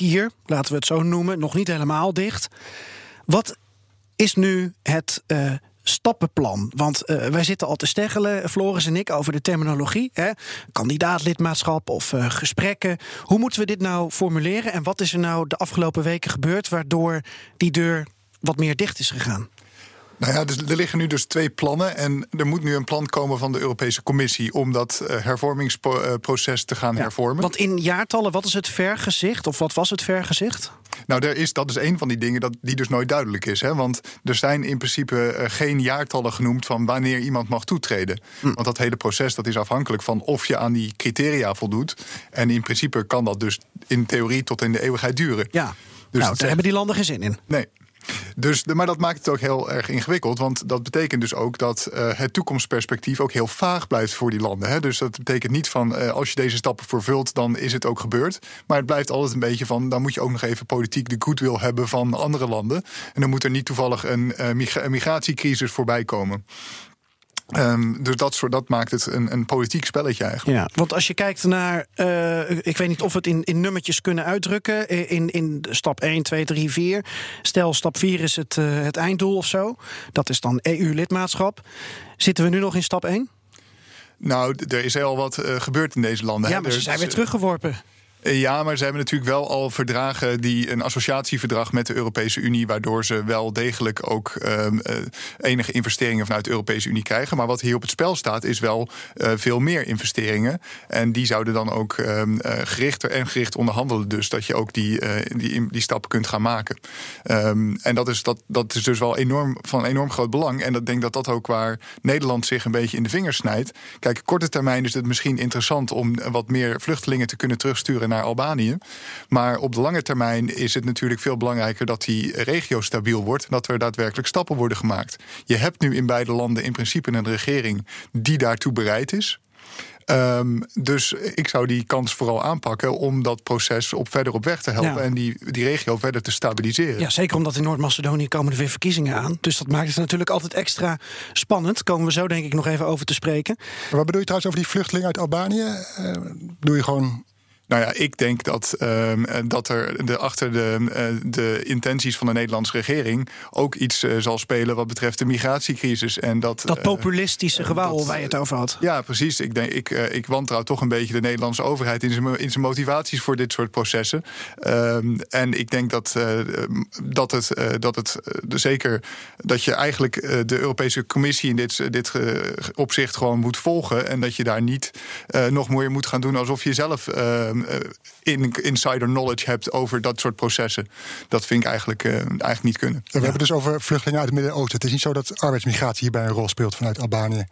kier, laten we het zo noemen, nog niet helemaal dicht. Wat is nu het eh, stappenplan? Want eh, wij zitten al te steggelen, Floris en ik, over de terminologie. Hè? Kandidaatlidmaatschap of eh, gesprekken. Hoe moeten we dit nou formuleren? En wat is er nou de afgelopen weken gebeurd waardoor die deur wat meer dicht is gegaan? Nou ja, dus er liggen nu dus twee plannen. En er moet nu een plan komen van de Europese Commissie om dat eh, hervormingsproces te gaan hervormen. Want in jaartallen, wat is het vergezicht? Of wat was het vergezicht? Nou, er is, dat is een van die dingen dat, die dus nooit duidelijk is. Hè? Want er zijn in principe eh, geen jaartallen genoemd van wanneer iemand mag toetreden. Want dat hele proces dat is afhankelijk van of je aan die criteria voldoet. En in principe kan dat dus in theorie tot in de eeuwigheid duren. Ja, Dus nou, daar hebben die landen geen zin in. Nee. Dus, maar dat maakt het ook heel erg ingewikkeld. Want dat betekent dus ook dat eh, het toekomstperspectief ook heel vaag blijft voor die landen. Hè? Dus dat betekent niet van eh, als je deze stappen vervult, dan is het ook gebeurd. Maar het blijft altijd een beetje van, dan moet je ook nog even politiek de goodwill hebben van andere landen. En dan moet er niet toevallig een, eh, een migratiecrisis voorbij komen. Ehm, dus dat, soort, dat maakt het een, een politiek spelletje eigenlijk. Ja, want als je kijkt naar, eh, ik weet niet of we het in, in nummertjes kunnen uitdrukken, eh, in, in stap 1, 2, 3, 4. Stel, stap 4 is het, eh, het einddoel of zo. Dat is dan EU-lidmaatschap. Zitten we nu nog in stap 1? Nou, er is heel wat eh, gebeurd in deze landen. Ja, hè. maar ze zijn weer teruggeworpen. Ja, maar ze hebben natuurlijk wel al verdragen die een associatieverdrag met de Europese Unie, waardoor ze wel degelijk ook um, uh, enige investeringen vanuit de Europese Unie krijgen. Maar wat hier op het spel staat, is wel uh, veel meer investeringen. En die zouden dan ook uh, gerichter en gericht onderhandelen. Dus dat je ook die, die, die stappen kunt gaan maken. Um, en dat is, dat, dat is dus wel enorm, van enorm groot belang. En ik denk dat dat ook waar Nederland zich een beetje in de vingers snijdt. Kijk, korte termijn is het misschien interessant om wat meer vluchtelingen te kunnen terugsturen naar Albanië. Maar op de lange termijn is het natuurlijk veel belangrijker dat die regio stabiel wordt. En dat er daadwerkelijk stappen worden gemaakt. Je hebt nu in beide landen in principe een regering die daartoe bereid is. Um, dus ik zou die kans vooral aanpakken om dat proces op verder op weg te helpen ja. en die, die regio verder te stabiliseren. Ja, zeker omdat in Noord-Macedonië komen er weer verkiezingen aan. Dus dat maakt het natuurlijk altijd extra spannend. Komen we zo denk ik nog even over te spreken. Maar wat bedoel je trouwens over die vluchtelingen uit Albanië? Uh, doe je gewoon nou ja, ik denk dat, uh, dat er de, achter de, uh, de intenties van de Nederlandse regering ook iets uh, zal spelen wat betreft de migratiecrisis. En dat, dat populistische gewauwel waar je het over had. Ja, precies. Ik, denk, ik, ik wantrouw toch een beetje de Nederlandse overheid in zijn, in zijn motivaties voor dit soort processen. Ehm, en ik denk dat, dat het, dat het zeker dat je eigenlijk de Europese Commissie in dit, dit opzicht gewoon moet volgen. En dat je daar niet nog meer moet gaan doen alsof je zelf ehm, in, insider knowledge hebt over dat soort processen. Dat vind ik eigenlijk, uh, eigenlijk niet kunnen. We ja. hebben dus over vluchtelingen uit het Midden-Oosten. Het is niet zo dat arbeidsmigratie hierbij een rol speelt vanuit Albanië.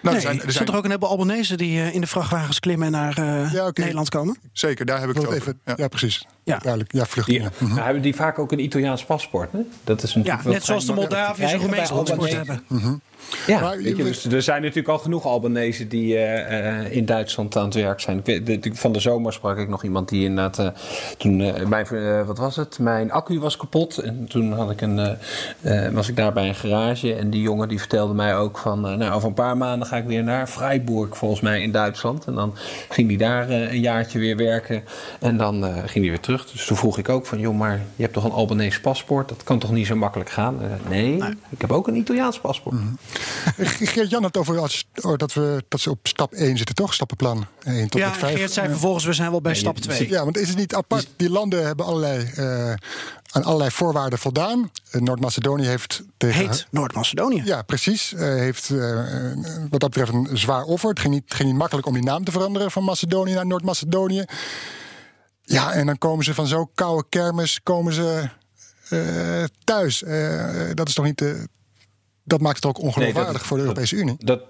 Nou, nee, er zijn, er zijn... er ook een heleboel Albanese die uh, in de vrachtwagens klimmen en naar uh, ja, okay. Nederland komen? Zeker, daar heb ik het over. Even, ja. ja. precies. Ja. Duidelijk, ja, vluchtelingen. Die, nou, hebben die vaak ook een Italiaans paspoort? Hè? Dat is ja, net zoals de Moldaviërs een Roemeens paspoort hebben. Mm -hmm. Ja, maar, je, dus er zijn natuurlijk al genoeg Albanese die uh, uh, in Duitsland aan het werk zijn. Van de zomer sprak ik nog iemand die inderdaad. Uh, toen, mijn, wat was het? Mijn accu was kapot. En toen had ik een, was ik daar bij een garage. En die jongen die vertelde mij ook van. nou, over een paar maanden ga ik weer naar Freiburg, volgens mij in Duitsland. En dan ging hij daar een jaartje weer werken. En dan ging hij weer terug. Dus toen vroeg ik ook van. joh, maar je hebt toch een Albanese paspoort? Dat kan toch niet zo makkelijk gaan? nee, nee, ik heb ook een Italiaans paspoort. Mm -hmm. Geert-Jan had over als, oh, dat, we, dat ze op stap 1 zitten, toch? Stappenplan 1 tot ja, 5. Geert zei vervolgens, we zijn wel bij stap 2. Ja, want is het niet apart? Die landen hebben allerlei, uh, aan allerlei voorwaarden voldaan. Uh, Noord-Macedonië heeft tegen... Heet Noord-Macedonië. Ja, precies. Uh, heeft wat dat betreft een zwaar offer. Het ging, niet, het ging niet makkelijk om die naam te veranderen van Macedonië naar Noord-Macedonië. Ja, en dan komen ze van zo'n koude kermis komen ze thuis. dat is toch niet de dat maakt het ook ongeloofwaardig nee, voor de Europese Unie. Dat,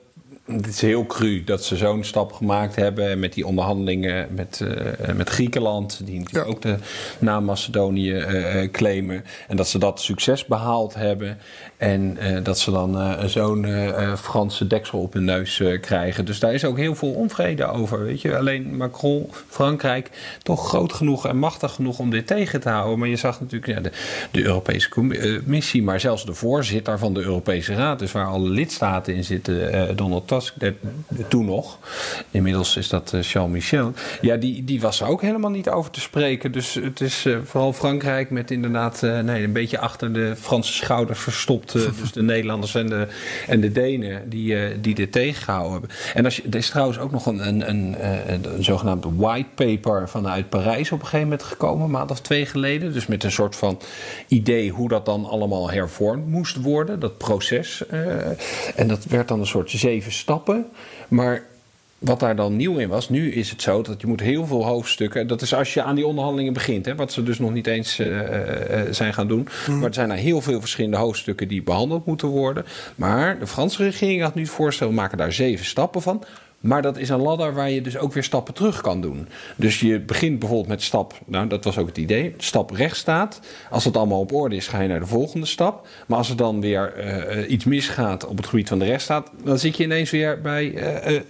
het is heel cru dat ze zo'n stap gemaakt hebben met die onderhandelingen met, uh, met Griekenland, die natuurlijk ja. ook de naam Macedonië uh, claimen. En dat ze dat succes behaald hebben. En uh, dat ze dan zo'n Franse deksel op hun neus krijgen. Dus daar is ook heel veel onvrede over. Weet je? Alleen Macron, Frankrijk, toch groot genoeg en machtig genoeg om dit tegen te houden. Maar je zag natuurlijk ja, de, de Europese Commissie, maar zelfs de voorzitter van de Europese Raad, dus waar alle lidstaten in zitten, Donald Tusk, toen nog. Inmiddels is dat Charles Michel. Ja, die, die was er ook helemaal niet over te spreken. Dus het is uh, vooral Frankrijk met inderdaad uh, nee, een beetje achter de Franse schouders verstopt. dus de Nederlanders en de, en de Denen die, die dit tegengehouden hebben. En als je, er is trouwens ook nog een, een, een, een, een zogenaamd white paper vanuit Parijs op een gegeven moment gekomen, een maand of twee geleden. Dus met een soort van idee hoe dat dan allemaal hervormd moest worden, dat proces. en dat werd dan een soort zeven stappen. Maar wat daar dan nieuw in was, nu is het zo dat je moet heel veel hoofdstukken. Dat is als je aan die onderhandelingen begint, hè, wat ze dus nog niet eens uh, uh, zijn gaan doen. Mm. Maar er zijn er heel veel verschillende hoofdstukken die behandeld moeten worden. Maar de Franse regering had nu het voorstel: we maken daar zeven stappen van. Maar dat is een ladder waar je dus ook weer stappen terug kan doen. Dus je begint bijvoorbeeld met stap, nou dat was ook het idee, stap rechts staat. Als het allemaal op orde is, ga je naar de volgende stap. Maar als er dan weer uh, iets misgaat op het gebied van de rechtsstaat, dan zit je ineens weer bij uh,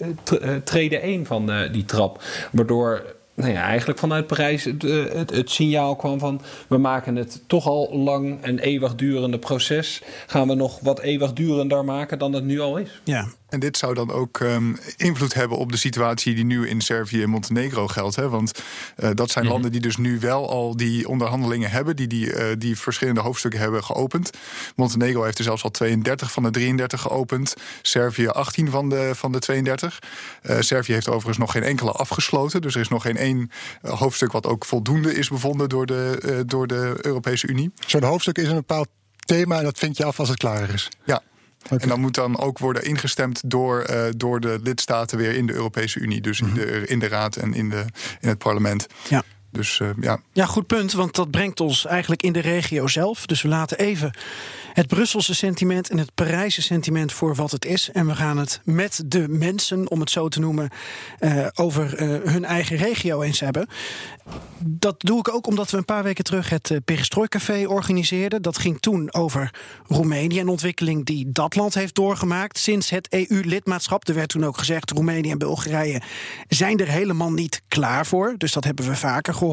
trede 1 van die trap. Waardoor nou ja, eigenlijk vanuit Parijs het, het, het, signaal kwam van... we maken het toch al lang en eeuwigdurende proces... gaan we nog wat eeuwigdurender maken dan het nu al is. Ja, En dit zou dan ook ehm, invloed hebben op de situatie die nu in Servië en Montenegro geldt. Hè? Want uh, dat zijn Mhm. landen die dus nu wel al die onderhandelingen hebben, die, die, eh, die verschillende hoofdstukken hebben geopend. Montenegro heeft er zelfs al 32 van de 33 geopend. Servië 18 van de, van de 32. Eh, Servië heeft overigens nog geen enkele afgesloten. Dus er is nog geen één eh, hoofdstuk wat ook voldoende is bevonden door de, eh, door de Europese Unie. Zo'n hoofdstuk is een bepaald thema en dat vind je af als het klaar is. Ja. En dan moet dan ook worden ingestemd door, eh, door de lidstaten weer in de Europese Unie. Dus in, de, in de Raad en in, de, in het parlement. Ja. Dus eh, ja. Ja, goed punt, want dat brengt ons eigenlijk in de regio zelf. Dus we laten even het Brusselse sentiment en het Parijse sentiment voor wat het is. En we gaan het met de mensen, om het zo te noemen, eh, over eh, hun eigen regio eens hebben. Dat doe ik ook omdat we een paar weken terug het uh, Perestroikcafé organiseerden. Dat ging toen over Roemenië en ontwikkeling die dat land heeft doorgemaakt sinds het EU-lidmaatschap. Er werd toen ook gezegd: Roemenië en Bulgarije zijn er helemaal niet klaar voor. Dus dat hebben we vaker gehoord.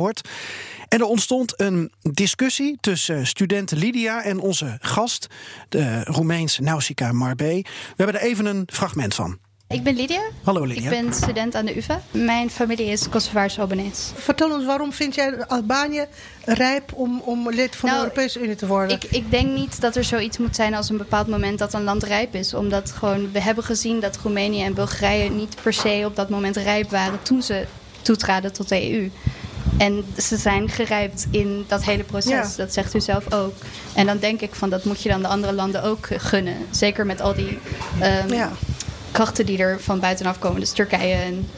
En er ontstond een discussie tussen studenten Lydia en onze gast, de Roemeense Nausicaa Marbé. We hebben er even een fragment van. Ik ben Lydia. Hallo Lydia. Ik ben student aan de UvA. Mijn familie is Kosovaars Albanese. Vertel ons, waarom vind jij Albanië rijp om, om lid van Nou, de Europese Unie te worden? Ik, ik denk niet dat er zoiets moet zijn als een bepaald moment dat een land rijp is. Omdat gewoon, we hebben gezien dat Roemenië en Bulgarije niet per se op dat moment rijp waren toen ze toetraden tot de EU. En ze zijn gerijpt in dat hele proces. Ja. Dat zegt u zelf ook. En dan denk ik van dat moet je dan de andere landen ook gunnen. Zeker met al die ehm, Ja. krachten die er van buitenaf komen. Dus Turkije en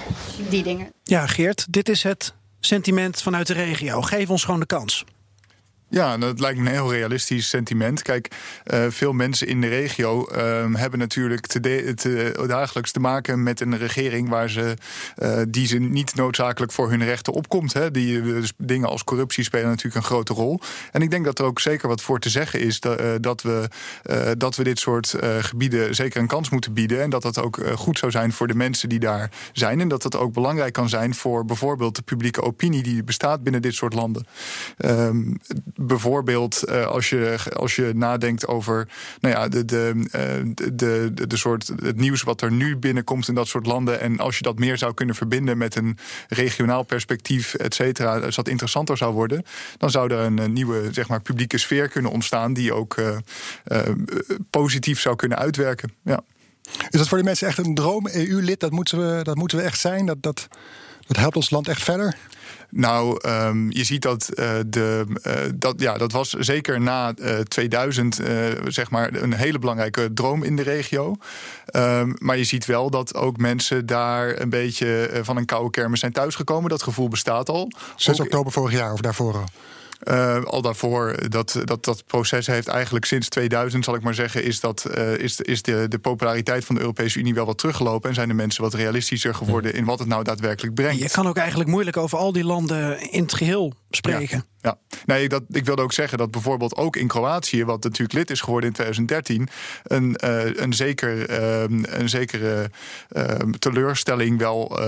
die dingen. Ja, Geert, dit is het sentiment vanuit de regio. Geef ons gewoon de kans. Ja, dat lijkt me een heel realistisch sentiment. Kijk, eh, veel mensen in de regio ehm, hebben natuurlijk te de- te- dagelijks te maken met een regering waar ze, eh, die ze niet noodzakelijk voor hun rechten opkomt. Hè. Die, dus dingen als corruptie spelen natuurlijk een grote rol. En ik denk dat er ook zeker wat voor te zeggen is dat, eh, dat, we, eh, dat we dit soort eh, gebieden zeker een kans moeten bieden. En dat dat ook eh, goed zou zijn voor de mensen die daar zijn. En dat dat ook belangrijk kan zijn voor bijvoorbeeld de publieke opinie die bestaat binnen dit soort landen. Ehm, bijvoorbeeld eh, als, je, als je nadenkt over nou ja, de, de, eh, de, de, de, soort, het nieuws wat er nu binnenkomt in dat soort landen. En als je dat meer zou kunnen verbinden met een regionaal perspectief, et cetera, als dat interessanter zou worden, dan zou er een, nieuwe zeg maar, publieke sfeer kunnen ontstaan die ook eh, positief zou kunnen uitwerken. Ja. Is dat voor die mensen echt een droom? EU-lid, dat moeten we, dat moeten we echt zijn? Dat, dat, dat helpt ons land echt verder? Nou, ehm, je ziet dat eh, de, eh, dat, ja, dat was zeker na eh, 2000 eh, zeg maar een hele belangrijke droom in de regio. Ehm, maar je ziet wel dat ook mensen daar een beetje van een koude kermis zijn thuisgekomen. Dat gevoel bestaat al. 6 Ook- oktober vorig jaar of daarvoor al? Eh, al daarvoor, dat, dat, dat proces heeft eigenlijk sinds 2000, zal ik maar zeggen, is, dat, eh, is, is de, de populariteit van de Europese Unie wel wat teruggelopen. En zijn de mensen wat realistischer geworden in wat het nou daadwerkelijk brengt. Je kan ook eigenlijk moeilijk over al die landen in het geheel spreken. Ja, nee, dat, ik wilde ook zeggen dat bijvoorbeeld ook in Kroatië, wat natuurlijk lid is geworden in 2013, een, eh, een, zeker, ehm, een zekere ehm, teleurstelling wel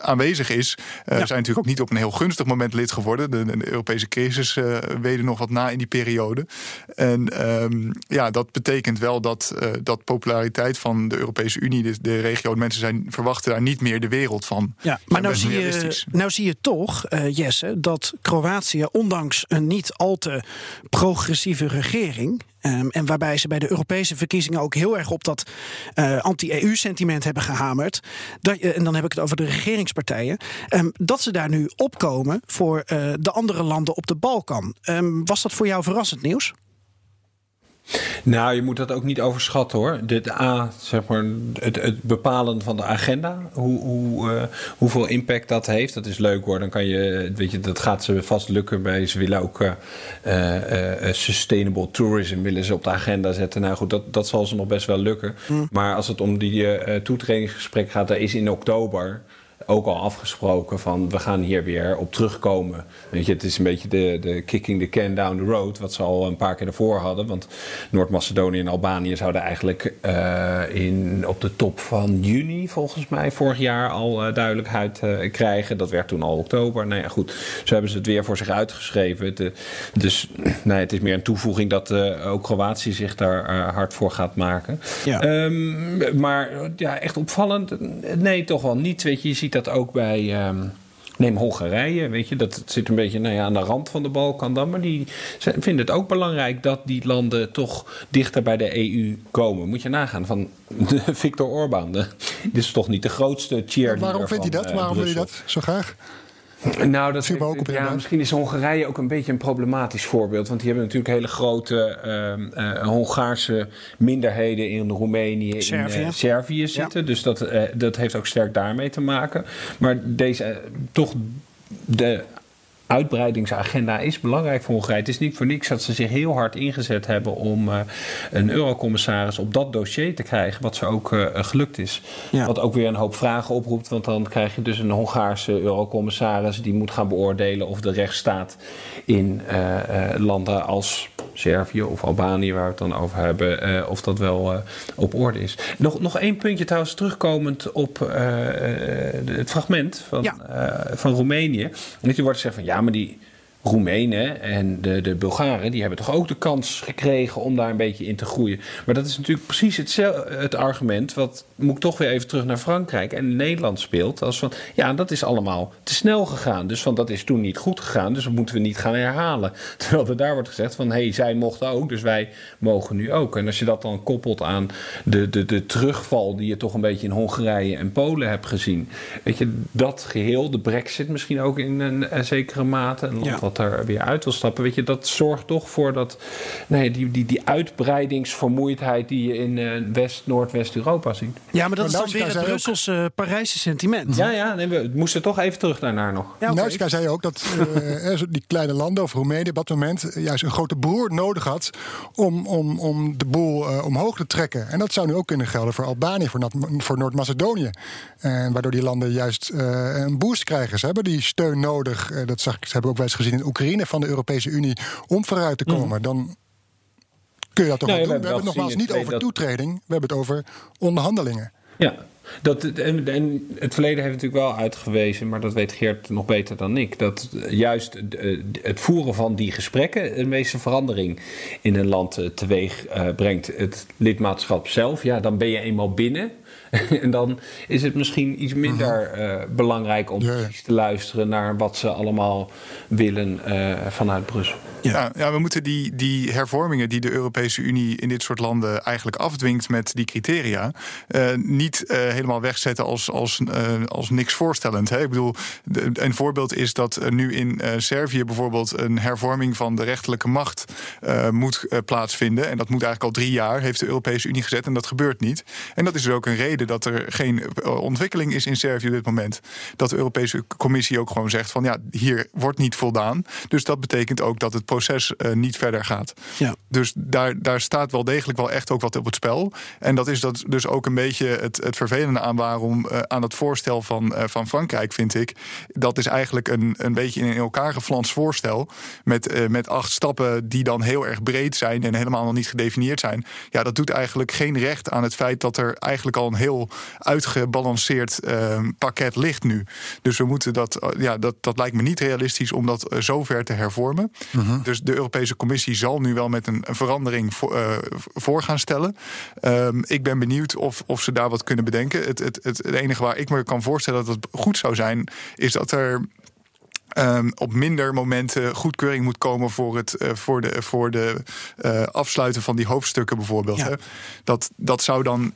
aanwezig is. Eh, We zijn natuurlijk ook niet op een heel gunstig moment lid geworden. De, de Europese crisis eh weder nog wat na in die periode. En ehm, ja, dat betekent wel dat, eh, dat populariteit van de Europese Unie, de, de regio, mensen zijn, verwachten daar niet meer de wereld van. Ja, maar nou zie, je, nou zie je toch, eh, Jesse, dat Kroatië, ondanks een niet al te progressieve regering. Ehm, en waarbij ze bij de Europese verkiezingen ook heel erg op dat eh, anti-EU-sentiment hebben gehamerd. Dat, je- en dan heb ik het over de regeringspartijen. ehm, dat ze daar nu opkomen voor eh, de andere landen op de Balkan. Ehm, was dat voor jou verrassend nieuws? Nou, je moet dat ook niet overschatten hoor. Dit A, zeg maar, het, het bepalen van de agenda. Hoe, hoe, eh, hoeveel impact dat heeft. Dat is leuk hoor. Dan kan je, weet je, dat gaat ze vast lukken bij. Ze willen ook eh, eh, sustainable tourism willen ze op de agenda zetten. Nou goed, dat, dat zal ze nog best wel lukken. Maar als het om die toetredingsgesprek gaat, daar is in oktober ook al afgesproken van we gaan hier weer op terugkomen. Weet je, het is een beetje de, de kicking the can down the road, wat ze al een paar keer ervoor hadden. Want Noord-Macedonië en Albanië zouden eigenlijk eh, in, op de top van juni, volgens mij, vorig jaar al uh, duidelijkheid uh, krijgen. Dat werd toen al oktober. Nou ja, goed, zo hebben ze het weer voor zich uitgeschreven. Dus nee, het is meer een toevoeging dat ook Kroatië zich daar hard voor gaat maken. Ja. Um, maar ja, echt opvallend? Nee, toch wel niet. Weet je, je ziet dat ook bij. Um, Neem Hongarije, weet je, dat zit een beetje nou ja, aan de rand van de Balkan dan. Maar die vinden het ook belangrijk dat die landen toch dichter bij de EU komen. Moet je nagaan van Viktor Orbán. Dit is toch niet de grootste cheerleader Waarom vindt hij dat? Uh, Waarom wil je dat zo graag? Nou, dat ook op ja, misschien is Hongarije ook een beetje een problematisch voorbeeld. Want die hebben natuurlijk hele grote uh, uh, Hongaarse minderheden in Roemenië, Servië. in uh, Servië zitten. Ja. Dus dat, dat heeft ook sterk daarmee te maken. Maar deze toch de uitbreidingsagenda is belangrijk voor Hongarije. Het is niet voor niks dat ze zich heel hard ingezet hebben om uh, een eurocommissaris op dat dossier te krijgen, wat ze ook uh, gelukt is. Ja. Wat ook weer een hoop vragen oproept, want dan krijg je dus een Hongaarse eurocommissaris die moet gaan beoordelen of de rechtsstaat in uh, landen als Servië of Albanië, waar we het dan over hebben, of dat wel op orde is. Nog, nog één puntje trouwens, terugkomend op het fragment van, ja. van Roemenië. En wordt gezegd van ja, maar die Roemenen en de, de Bulgaren, die hebben toch ook de kans gekregen om daar een beetje in te groeien. Maar dat is natuurlijk precies hetzelfde, het argument, wat moet ik toch weer even terug naar Frankrijk en Nederland speelt. Als van, ja, dat is allemaal te snel gegaan. Dus van, dat is toen niet goed gegaan, dus dat moeten we niet gaan herhalen. Terwijl er daar wordt gezegd van, hé, hey, zij mochten ook, dus wij mogen nu ook. En als je dat dan koppelt aan de, de, de terugval die je toch een beetje in Hongarije en Polen hebt gezien. Weet je, dat geheel, de brexit misschien ook in een, een zekere mate, een land ja. Wat er weer uit wil stappen. Weet je, dat zorgt toch voor dat, nee, die, die, die uitbreidingsvermoeidheid die je in uh, West, Noordwest-Europa ziet. Ja, maar dat is dan weer het Brusselse, uh, Parijse sentiment. Ja, ja nee, we moesten toch even terug daarnaar nog. Ja, okay. Nautica zei ook dat uh, die kleine landen, of Roemenië op dat moment, juist een grote broer nodig had om, om, om de boel uh, omhoog te trekken. En dat zou nu ook kunnen gelden voor Albanië, voor, voor Noord-Macedonië. En waardoor die landen juist een boost krijgen. Ze hebben die steun nodig. dat zag, ze hebben ook wel eens gezien in Oekraïne van de Europese Unie om vooruit te komen. Mm. Dan kun je dat toch nou, wel doen. We, we hebben het nogmaals niet over dat... toetreding, we hebben het over onderhandelingen. Ja, dat, en, en, het verleden heeft natuurlijk wel uitgewezen, maar dat weet Geert nog beter dan ik, dat juist het voeren van die gesprekken de meeste verandering in een land teweeg brengt. Het lidmaatschap zelf, ja, dan ben je eenmaal binnen. en dan is het misschien iets minder uh, belangrijk om ja, ja. te luisteren naar wat ze allemaal willen uh, vanuit Brussel. Ja. ja, we moeten die, die hervormingen die de Europese Unie in dit soort landen eigenlijk afdwingt met die criteria, uh, niet helemaal wegzetten als, als, als niks voorstellend. Hè? Ik bedoel, een voorbeeld is dat nu in Servië bijvoorbeeld een hervorming van de rechterlijke macht moet plaatsvinden. En dat moet eigenlijk al drie jaar, heeft de Europese Unie gezet en dat gebeurt niet. En dat is dus ook een reden dat er geen ontwikkeling is in Servië op dit moment. Dat de Europese Commissie ook gewoon zegt van ja, hier wordt niet voldaan. Dus dat betekent ook dat het proces uh, niet verder gaat. Ja. Dus daar, daar staat wel degelijk wel echt ook wat op het spel. En dat is dat dus ook een beetje het, het vervelende aan waarom uh, aan het voorstel van, uh, van Frankrijk, vind ik. Dat is eigenlijk een, een beetje in elkaar geflanst voorstel. Met, met acht stappen die dan heel erg breed zijn en helemaal nog niet gedefinieerd zijn. Ja, dat doet eigenlijk geen recht aan het feit dat er eigenlijk al een heel uitgebalanceerd uh, pakket ligt nu. Dus we moeten dat, ja, dat, dat lijkt me niet realistisch om dat zover te hervormen. Uh -huh. Dus de Europese Commissie zal nu wel met een, een verandering voor, uh, voor gaan stellen. Um, ik ben benieuwd of, of ze daar wat kunnen bedenken. Het, het, het, het enige waar ik me kan voorstellen dat het goed zou zijn, is dat er Um, op minder momenten goedkeuring moet komen voor het uh, voor de, voor de uh, afsluiten van die hoofdstukken bijvoorbeeld. Ja. Hè. Dat, dat zou dan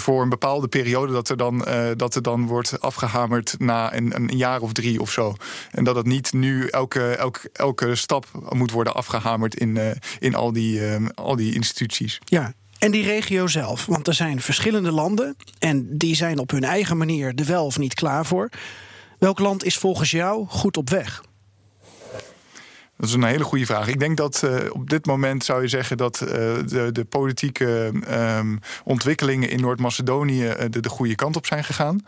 voor een bepaalde periode dat er dan, uh, dat er dan wordt afgehamerd na een, een, jaar of drie of zo. En dat het niet nu elke, elke, elke stap moet worden afgehamerd in, uh, in al, die, uh, al die instituties. Ja, en die regio zelf, want er zijn verschillende landen en die zijn op hun eigen manier er wel of niet klaar voor. Welk land is volgens jou goed op weg? Dat is een hele goede vraag. Ik denk dat uh, op dit moment zou je zeggen dat uh, de, de, politieke um, ontwikkelingen in Noord-Macedonië uh, de, de, goede kant op zijn gegaan.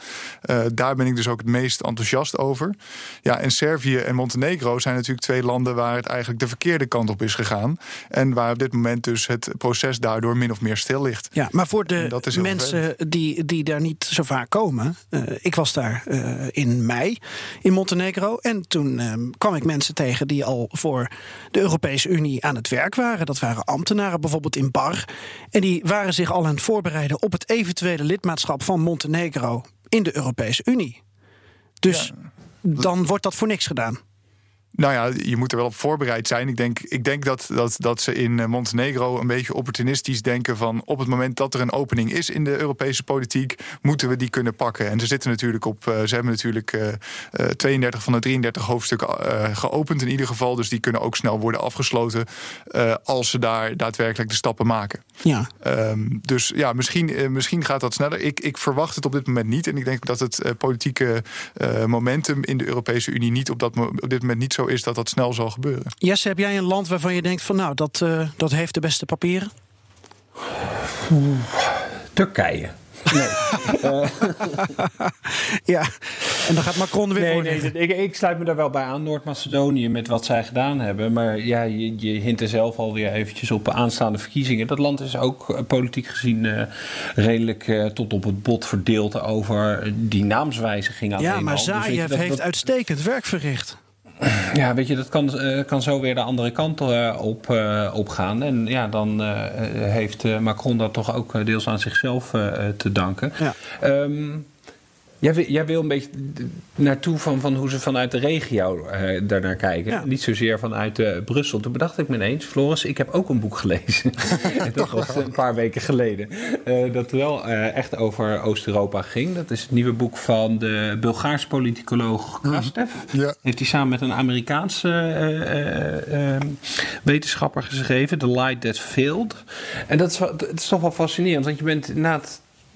daar ben ik dus ook het meest enthousiast over. Ja, en Servië en Montenegro zijn natuurlijk twee landen waar het eigenlijk de verkeerde kant op is gegaan. En waar op dit moment dus het proces daardoor min of meer stil ligt. Ja, maar voor de mensen die, die daar niet zo vaak komen. ik was daar in mei in Montenegro. En toen ehm, kwam ik mensen tegen die al voor de Europese Unie aan het werk waren. Dat waren ambtenaren bijvoorbeeld in Bar. En die waren zich al aan het voorbereiden op het eventuele lidmaatschap van Montenegro in de Europese Unie. Dus dan wordt dat voor niks gedaan. Nou ja, je moet er wel op voorbereid zijn. Ik denk, ik denk dat, dat, dat ze in eh, Montenegro een beetje opportunistisch denken van op het moment dat er een opening is in de Europese politiek, moeten we die kunnen pakken. En ze zitten natuurlijk op, uh, ze hebben natuurlijk uh, uh, 32 van de 33 hoofdstukken geopend in ieder geval. Dus die kunnen ook snel worden afgesloten als ze daar daadwerkelijk de stappen maken. Ja. Um, dus ja, misschien, misschien gaat dat sneller. Ik, ik verwacht het op dit moment niet. En ik denk dat het politieke momentum in de Europese Unie niet op, dat, op dit moment niet zo is dat dat snel zal gebeuren. Jesse, heb jij een land waarvan je denkt van nou, dat, uh, dat heeft de beste papieren? Turkije. Nee. ja, en dan gaat Macron weer nee, voor. Nee, ik, ik, sluit me daar wel bij aan, Noord-Macedonië, met wat zij gedaan hebben. Maar ja, je, je hint er zelf alweer eventjes op aanstaande verkiezingen. Dat land is ook uh, politiek gezien uh, redelijk uh, tot op het bot verdeeld over die naamswijziging. Ja, maar dus heeft dat, uitstekend werk verricht. Ja, weet je, dat kan, uh, kan zo weer de andere kant uh, op, uh, op gaan. En ja, dan heeft Macron dat toch ook deels aan zichzelf te danken. Ja. Um, Jij wil, jij wil een beetje naartoe van, van hoe ze vanuit de regio uh, daarnaar kijken. Ja. Niet zozeer vanuit uh, Brussel. Toen bedacht ik me ineens, Floris, ik heb ook een boek gelezen. dat was een paar weken geleden. Uh, dat wel echt over Oost-Europa ging. Dat is het nieuwe boek van de Bulgaars politicoloog Krastev. Ja. Heeft hij samen met een Amerikaanse wetenschapper geschreven. The Light That Failed. En dat is, dat is toch wel fascinerend. Want je bent na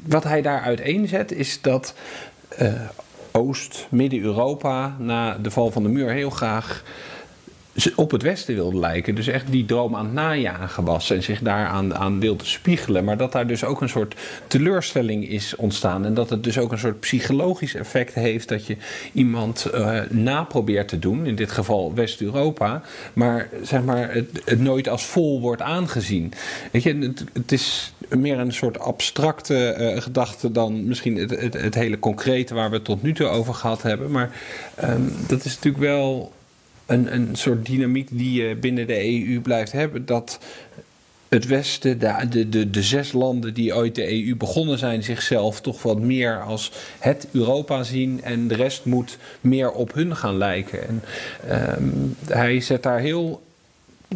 wat hij daar uiteenzet is dat Oost, Midden-Europa na de val van de muur heel graag op het Westen wilde lijken. Dus echt die droom aan het najagen was en zich daaraan aan wilde spiegelen. Maar dat daar dus ook een soort teleurstelling is ontstaan. En dat het dus ook een soort psychologisch effect heeft dat je iemand uh, na probeert te doen. In dit geval West-Europa. Maar zeg maar het, nooit als vol wordt aangezien. Weet je, het, is meer een soort abstracte uh, gedachte dan misschien het, hele concrete waar we het tot nu toe over gehad hebben. Maar um, dat is natuurlijk wel een, een soort dynamiek die je binnen de EU blijft hebben. Dat het Westen, de, de, de, zes landen die ooit de EU begonnen zijn, zichzelf toch wat meer als het Europa zien. En de rest moet meer op hun gaan lijken. En um, hij zet daar heel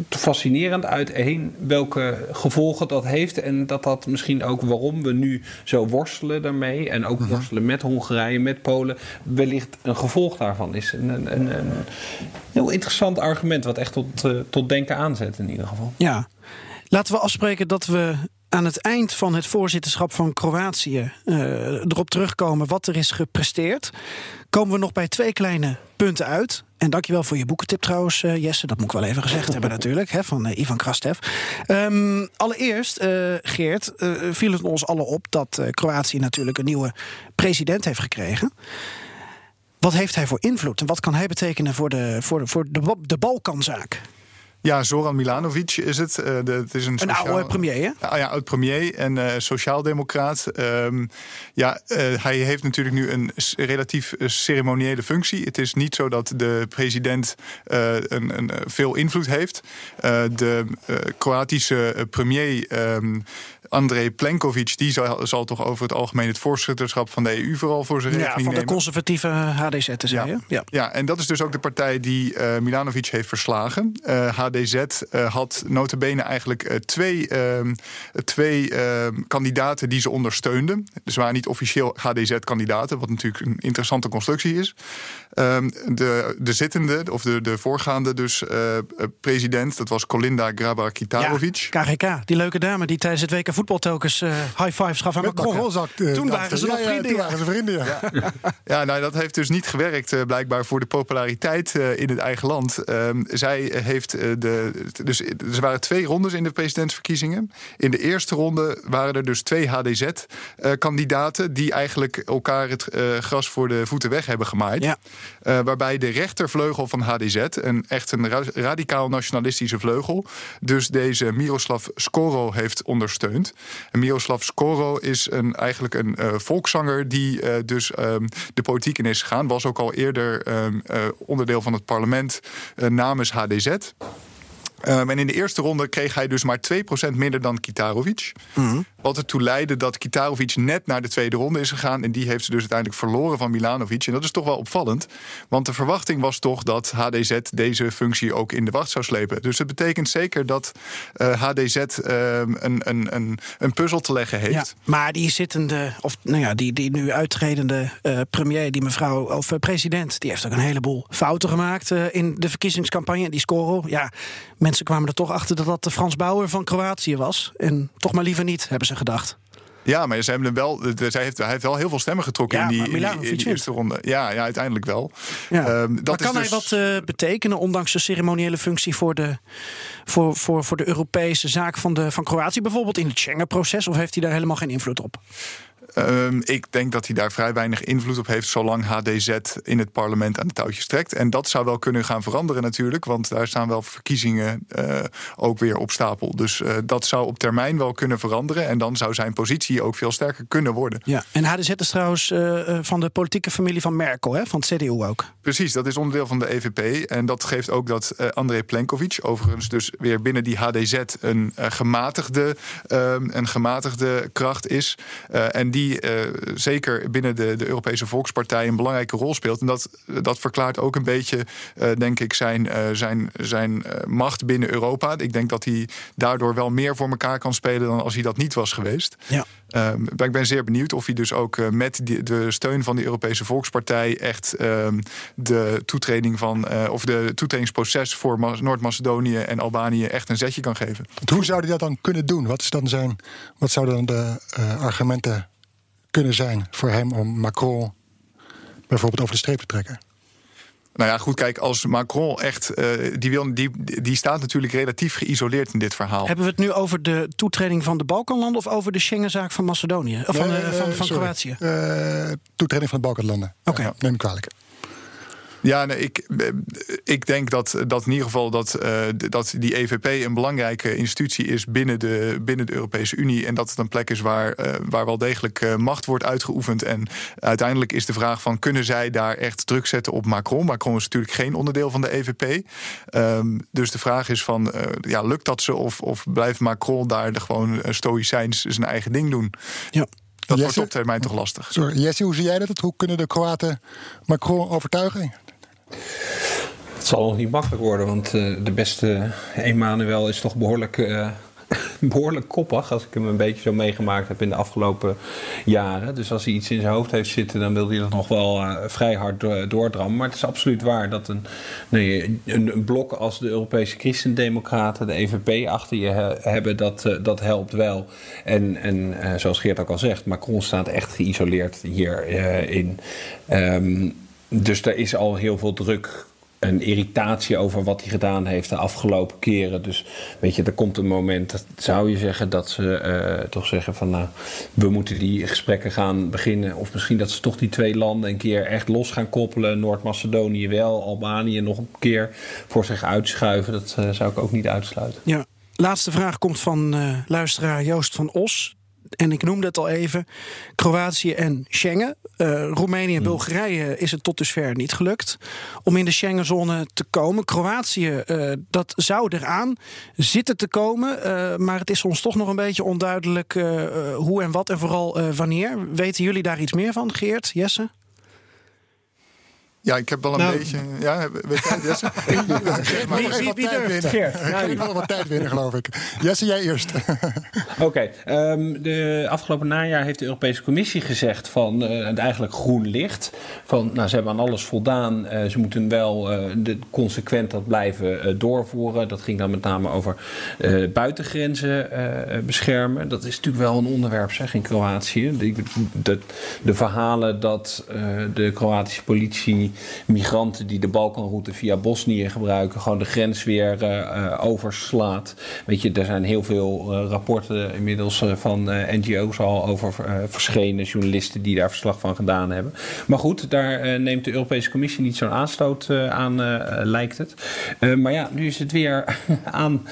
fascinerend uiteen welke gevolgen dat heeft. En dat dat misschien ook waarom we nu zo worstelen daarmee. En ook worstelen met Hongarije, met Polen. Wellicht een gevolg daarvan is. Een, een, een, een heel interessant argument. Wat echt tot, uh, tot denken aanzet in ieder geval. Ja. Laten we afspreken dat we aan het eind van het voorzitterschap van Kroatië uh, erop terugkomen wat er is gepresteerd. Komen we nog bij twee kleine punten uit. En dankjewel voor je boekentip trouwens, uh, Jesse. Dat moet ik wel even gezegd hebben natuurlijk, hè, van uh, Ivan Krastev. Um, allereerst, uh, Geert, viel het ons allen op dat Kroatië natuurlijk een nieuwe president heeft gekregen. Wat heeft hij voor invloed en wat kan hij betekenen voor de, voor de, voor de, de Balkanzaak? Ja, Zoran Milanovic is het. Uh, de, het is een, oude premier, hè? Ah, ja, oud premier en uh, sociaaldemocraat. Um, ja, uh, hij heeft natuurlijk nu een relatief ceremoniële functie. Het is niet zo dat de president een, een, veel invloed heeft. de Kroatische premier. Um, André Plenkovic, die zal, zal, toch over het algemeen het voorzitterschap van de EU vooral voor zijn rekening nemen. Ja, van de conservatieve HDZ te zeggen. Ja. Ja. ja, en dat is dus ook de partij die uh, Milanovic heeft verslagen. Uh, HDZ uh, had notabene eigenlijk twee, ehm, twee ehm, kandidaten die ze ondersteunden. Dus waren niet officieel HDZ-kandidaten, wat natuurlijk een interessante constructie is. Um, de, de zittende, of de, de voorgaande dus president, dat was Kolinda Grabar-Kitarovic. Ja, KGK, die leuke dame die tijdens het WK voetbal telkens eh, high fives gaf aan Met Macron. Eh, Toen waren ze nog Ja, ja, vrienden. toen ja. waren ze vrienden, ja. Ja, nou, dat heeft dus niet gewerkt eh, blijkbaar voor de populariteit eh, in het eigen land. Ehm, zij heeft de. Dus er waren twee rondes in de presidentsverkiezingen. In de eerste ronde waren er dus twee HDZ-kandidaten die eigenlijk elkaar het gras voor de voeten weg hebben gemaaid. Ja. Eh, waarbij de rechtervleugel van HDZ, een echt een ra- radicaal nationalistische vleugel, dus deze Miroslav Skoro heeft ondersteund. Miroslav Skoro is een, eigenlijk een eh, volkszanger die eh, dus ehm, de politiek in is gegaan. Was ook al eerder ehm, eh, onderdeel van het parlement namens HDZ. Ehm, en in de eerste ronde kreeg hij dus maar 2% minder dan Kitarovic. Wat ertoe leidde dat Kitarovic net naar de tweede ronde is gegaan. En die heeft ze dus uiteindelijk verloren van Milanovic. En dat is toch wel opvallend. Want de verwachting was toch dat HDZ deze functie ook in de wacht zou slepen. Dus het betekent zeker dat eh, HDZ ehm, een, een, een, een puzzel te leggen heeft. Ja, maar die zittende, of nou ja, die, die nu uittredende eh, premier, die mevrouw, of eh, president, die heeft ook een heleboel fouten gemaakt eh, in de verkiezingscampagne. Die Scoro, ja, mensen kwamen er toch achter dat dat de Frans Bauer van Kroatië was. En toch maar liever niet, hebben ze gedacht. Ja, maar ze hebben hem wel. de- Zij heeft, hij heeft wel heel veel stemmen getrokken Ja, in die, in die, Milanovic in die wint. eerste ronde. Ja, ja, uiteindelijk wel. Ja. Ehm, dat maar kan dus- hij wat eh, betekenen, ondanks de ceremoniële functie voor de, voor, voor, voor de Europese zaak van, de, van Kroatië, bijvoorbeeld in het Schengen-proces? Of heeft hij daar helemaal geen invloed op? Ehm, ik denk dat hij daar vrij weinig invloed op heeft, zolang HDZ in het parlement aan de touwtjes trekt. En dat zou wel kunnen gaan veranderen natuurlijk, want daar staan wel verkiezingen eh, ook weer op stapel. Dus eh, dat zou op termijn wel kunnen veranderen. En dan zou zijn positie ook veel sterker kunnen worden. Ja. En HDZ is trouwens eh, van de politieke familie van Merkel, hè? van het CDU ook. Precies, dat is onderdeel van de EVP. En dat geeft ook dat André Plenkovic, overigens dus weer binnen die HDZ een, gematigde, ehm, een gematigde kracht is. En die eh, zeker binnen de, de Europese Volkspartij een belangrijke rol speelt. En dat, dat verklaart ook een beetje, eh, denk ik, zijn, eh, zijn, zijn macht binnen Europa. Ik denk dat hij daardoor wel meer voor elkaar kan spelen dan als hij dat niet was geweest. Ja. Ehm, ik ben zeer benieuwd of hij dus ook met die- de steun van de Europese Volkspartij echt ehm, de toetreding van of de toetredingsproces voor Ma- Noord-Macedonië en Albanië echt een zetje kan geven. Hoe zou hij dat dan kunnen doen? Wat, is dan zijn, wat zouden dan de eh, argumenten kunnen zijn voor hem om Macron bijvoorbeeld over de streep te trekken? Nou ja, goed, kijk, als Macron echt. eh, die, wil, die, die staat natuurlijk relatief geïsoleerd in dit verhaal. Hebben we het nu over de toetreding van de Balkanlanden of over de Schengenzaak van Macedonië? Of van, Nee, eh, van, eh, van. Kroatië? Eh, toetreding van de Balkanlanden. Oké. Ja, neem me kwalijk. Ja, nee, ik, eh, ik denk dat, dat in ieder geval dat, eh, dat die EVP een belangrijke institutie is binnen de, binnen de Europese Unie. En dat het een plek is waar, eh, waar wel degelijk macht wordt uitgeoefend. En uiteindelijk is de vraag van kunnen zij daar echt druk zetten op Macron? Macron is natuurlijk geen onderdeel van de EVP. Ehm, dus de vraag is van ja, lukt dat ze of, of blijft Macron daar de gewoon stoïcijns zijn eigen ding doen? Ja. Dat wordt op termijn toch lastig. Sorry, Jesse, hoe zie jij dat? Hoe kunnen de Kroaten Macron overtuigen? Het zal nog niet makkelijk worden, want eh, de beste Emmanuel is toch behoorlijk, eh, behoorlijk koppig. Als ik hem een beetje zo meegemaakt heb in de afgelopen jaren. Dus als hij iets in zijn hoofd heeft zitten, dan wil hij dat nog wel eh, vrij hard do- doordrammen. Maar het is absoluut waar dat een, nee, een, blok als de Europese Christendemocraten, de EVP, achter je he- hebben, dat, dat helpt wel. En, en zoals Geert ook al zegt, Macron staat echt geïsoleerd hierin. Ehm dus er is al heel veel druk en irritatie over wat hij gedaan heeft de afgelopen keren. Dus weet je, er komt een moment, dat zou je zeggen, dat ze eh, toch zeggen van nou, we moeten die gesprekken gaan beginnen. Of misschien dat ze toch die twee landen een keer echt los gaan koppelen. Noord-Macedonië wel, Albanië nog een keer voor zich uitschuiven. Dat eh, zou ik ook niet uitsluiten. Ja. Laatste vraag komt van eh, luisteraar Joost van Os. En ik noemde het al even. Kroatië en Schengen. Eh, Roemenië en Bulgarije is het tot dusver niet gelukt om in de Schengenzone te komen. Kroatië, eh, dat zou eraan zitten te komen. eh, maar het is ons toch nog een beetje onduidelijk hoe en wat en vooral wanneer. Weten jullie daar iets meer van, Geert, Jesse? Ja, ik heb wel een Nou. beetje... Ja, weet jij het, Jesse? Geef maar Wie- wie- wie tijd durft? winnen. Geert, nou, Ik wil wat tijd winnen, geloof ik. Jesse, jij eerst. Oké, ehm, de afgelopen najaar heeft de Europese Commissie gezegd van eh, het eigenlijk groen licht. Van nou, ze hebben aan alles voldaan. eh, ze moeten wel eh, de, consequent dat blijven eh, doorvoeren. Dat ging dan met name over eh, buitengrenzen eh, beschermen. Dat is natuurlijk wel een onderwerp zeg in Kroatië. De, de, de verhalen dat eh, de Kroatische politie migranten die de Balkanroute via Bosnië gebruiken, gewoon de grens weer eh, eh, overslaat. Weet je, er zijn heel veel eh, rapporten inmiddels van NGO's al over verschenen journalisten die daar verslag van gedaan hebben. Maar goed, daar neemt de Europese Commissie niet zo'n aanstoot aan, lijkt het. Maar ja, nu is het weer aan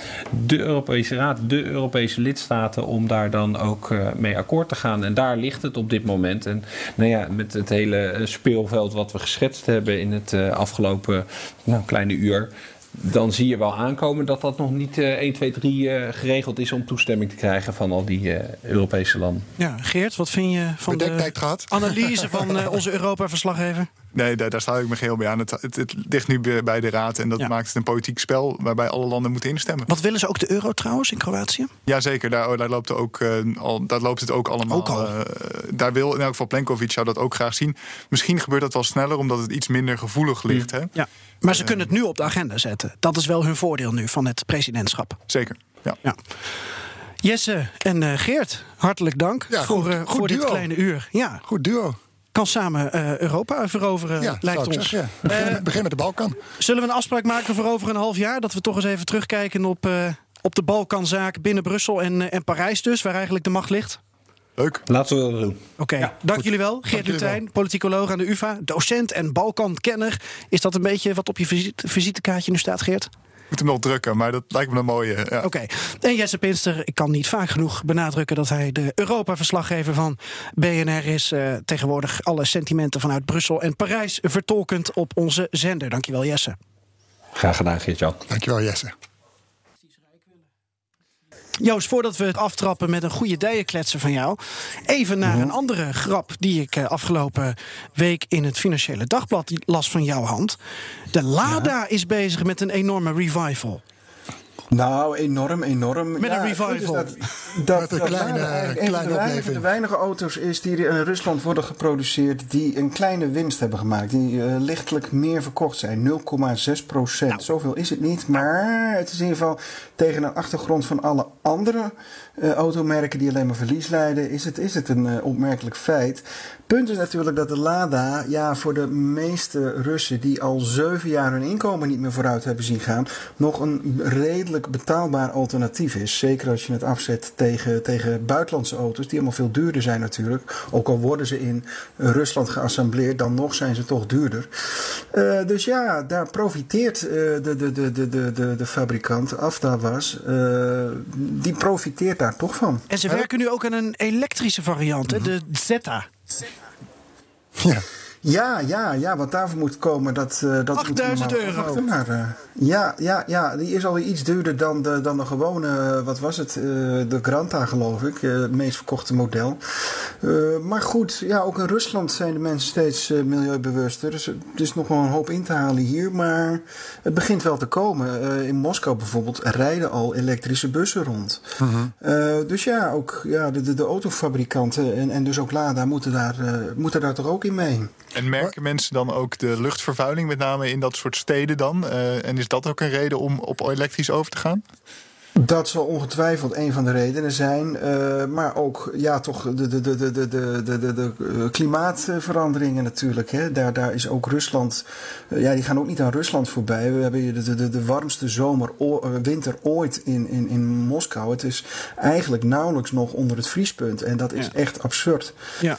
de Europese Raad, de Europese lidstaten, om daar dan ook mee akkoord te gaan. En daar ligt het op dit moment. En nou ja, met het hele speelveld wat we geschetst hebben in het eh, afgelopen nou, kleine uur. Dan zie je wel aankomen dat dat nog niet eh 1, 2, 3 eh, geregeld is om toestemming te krijgen van al die eh, Europese landen. Ja, Geert, wat vind je van de analyse van eh, onze Europa-verslaggever? Nee, daar, daar sluit ik me geheel bij aan. Het, het, het ligt nu bij de Raad en dat Ja. maakt het een politiek spel waarbij alle landen moeten instemmen. Wat willen ze ook de euro trouwens in Kroatië? Jazeker, daar, daar, loopt het ook, eh, al, daar loopt het ook allemaal. Ook al. eh, daar wil in elk geval Plenkovic zou dat ook graag zien. Misschien gebeurt dat wel sneller omdat het iets minder gevoelig ligt. Hè? Ja. Maar ze kunnen het nu op de agenda zetten. Dat is wel hun voordeel nu van het presidentschap. Zeker. Ja. Ja. Jesse en eh, Geert, hartelijk dank Ja, voor, goed- eh, goed voor dit kleine uur. Ja, Goed duo. Kan samen eh, Europa veroveren, Ja, lijkt ons. zeggen, ja. Begin, Eh, begin met de Balkan. Zullen we een afspraak maken voor over een half jaar? Dat we toch eens even terugkijken op, eh, op de Balkanzaak binnen Brussel en, en Parijs dus, waar eigenlijk de macht ligt? Leuk. Laten we dat doen. Oké, dank jullie wel. Geert Lutijn, politicoloog aan de UvA, docent en Balkankenner. Is dat een beetje wat op je visite- visitekaartje nu staat, Geert? Ik moet hem nog drukken, maar dat lijkt me een mooie. Ja. Oké. En Jesse Pinster, ik kan niet vaak genoeg benadrukken dat hij de Europa-verslaggever van BNR is. eh, tegenwoordig alle sentimenten vanuit Brussel en Parijs vertolkend op onze zender. Dankjewel, Jesse. Graag gedaan, Geert-Jan. Dankjewel, Jesse. Joost, voordat we het aftrappen met een goede dijenkletsen van jou, even naar een andere grap die ik eh, afgelopen week in het Financiële Dagblad las van jouw hand. De Lada is bezig met een enorme revival. Nou, enorm, enorm. Met een revival. Dat, dat, Met een dat kleine- een van kleine de, weinige, opleving. de weinige auto's is die in Rusland worden geproduceerd... die een kleine winst hebben gemaakt. Die eh, lichtelijk meer verkocht zijn. 0,6 procent. Nou. Zoveel is het niet. Maar het is in ieder geval tegen een achtergrond van alle andere eh, automerken... die alleen maar verlies leiden, is het, is het een eh, opmerkelijk feit. Punt is natuurlijk dat de Lada ja, voor de meeste Russen... die al zeven jaar hun inkomen niet meer vooruit hebben zien gaan... nog een redelijk betaalbaar alternatief is. Zeker als je het afzet tegen, tegen buitenlandse auto's... die allemaal veel duurder zijn natuurlijk. Ook al worden ze in Rusland geassembleerd... dan nog zijn ze toch duurder. Eh, dus ja, daar profiteert eh, de, de, de, de, de, de, de fabrikant, Avtavas... eh die profiteert daar toch van. En ze werken nu ook aan een elektrische variant, hè, de Zeta. Ja. Ja, ja, ja, wat daarvoor moet komen, dat, eh dat 8000 moeten we maar euro. eh, ja, ja, ja, die is alweer iets duurder dan de, dan de gewone, eh, wat was het, eh, de Granta geloof ik, eh, het meest verkochte model. Eh, maar goed, ja, ook in Rusland zijn de mensen steeds eh, milieubewuster. Dus er is nog wel een hoop in te halen hier, maar het begint wel te komen. Eh, in Moskou bijvoorbeeld rijden al elektrische bussen rond. Eh, dus ja, ook ja, de, de, de autofabrikanten en, en dus ook Lada moeten daar, eh, moeten daar toch ook in mee. En merken mensen dan ook de luchtvervuiling, met name in dat soort steden dan? Eh, en is dat ook een reden om op elektrisch over te gaan? Dat zal ongetwijfeld een van de redenen zijn. Maar ook ja, toch de, de, de, de, de, de, de, de klimaatveranderingen natuurlijk. Hè. Daar, daar is ook Rusland. Ja, die gaan ook niet aan Rusland voorbij. We hebben hier de, de, de warmste zomer, winter ooit in, in, in Moskou. Het is eigenlijk nauwelijks nog onder het vriespunt. En dat is echt absurd. Ja.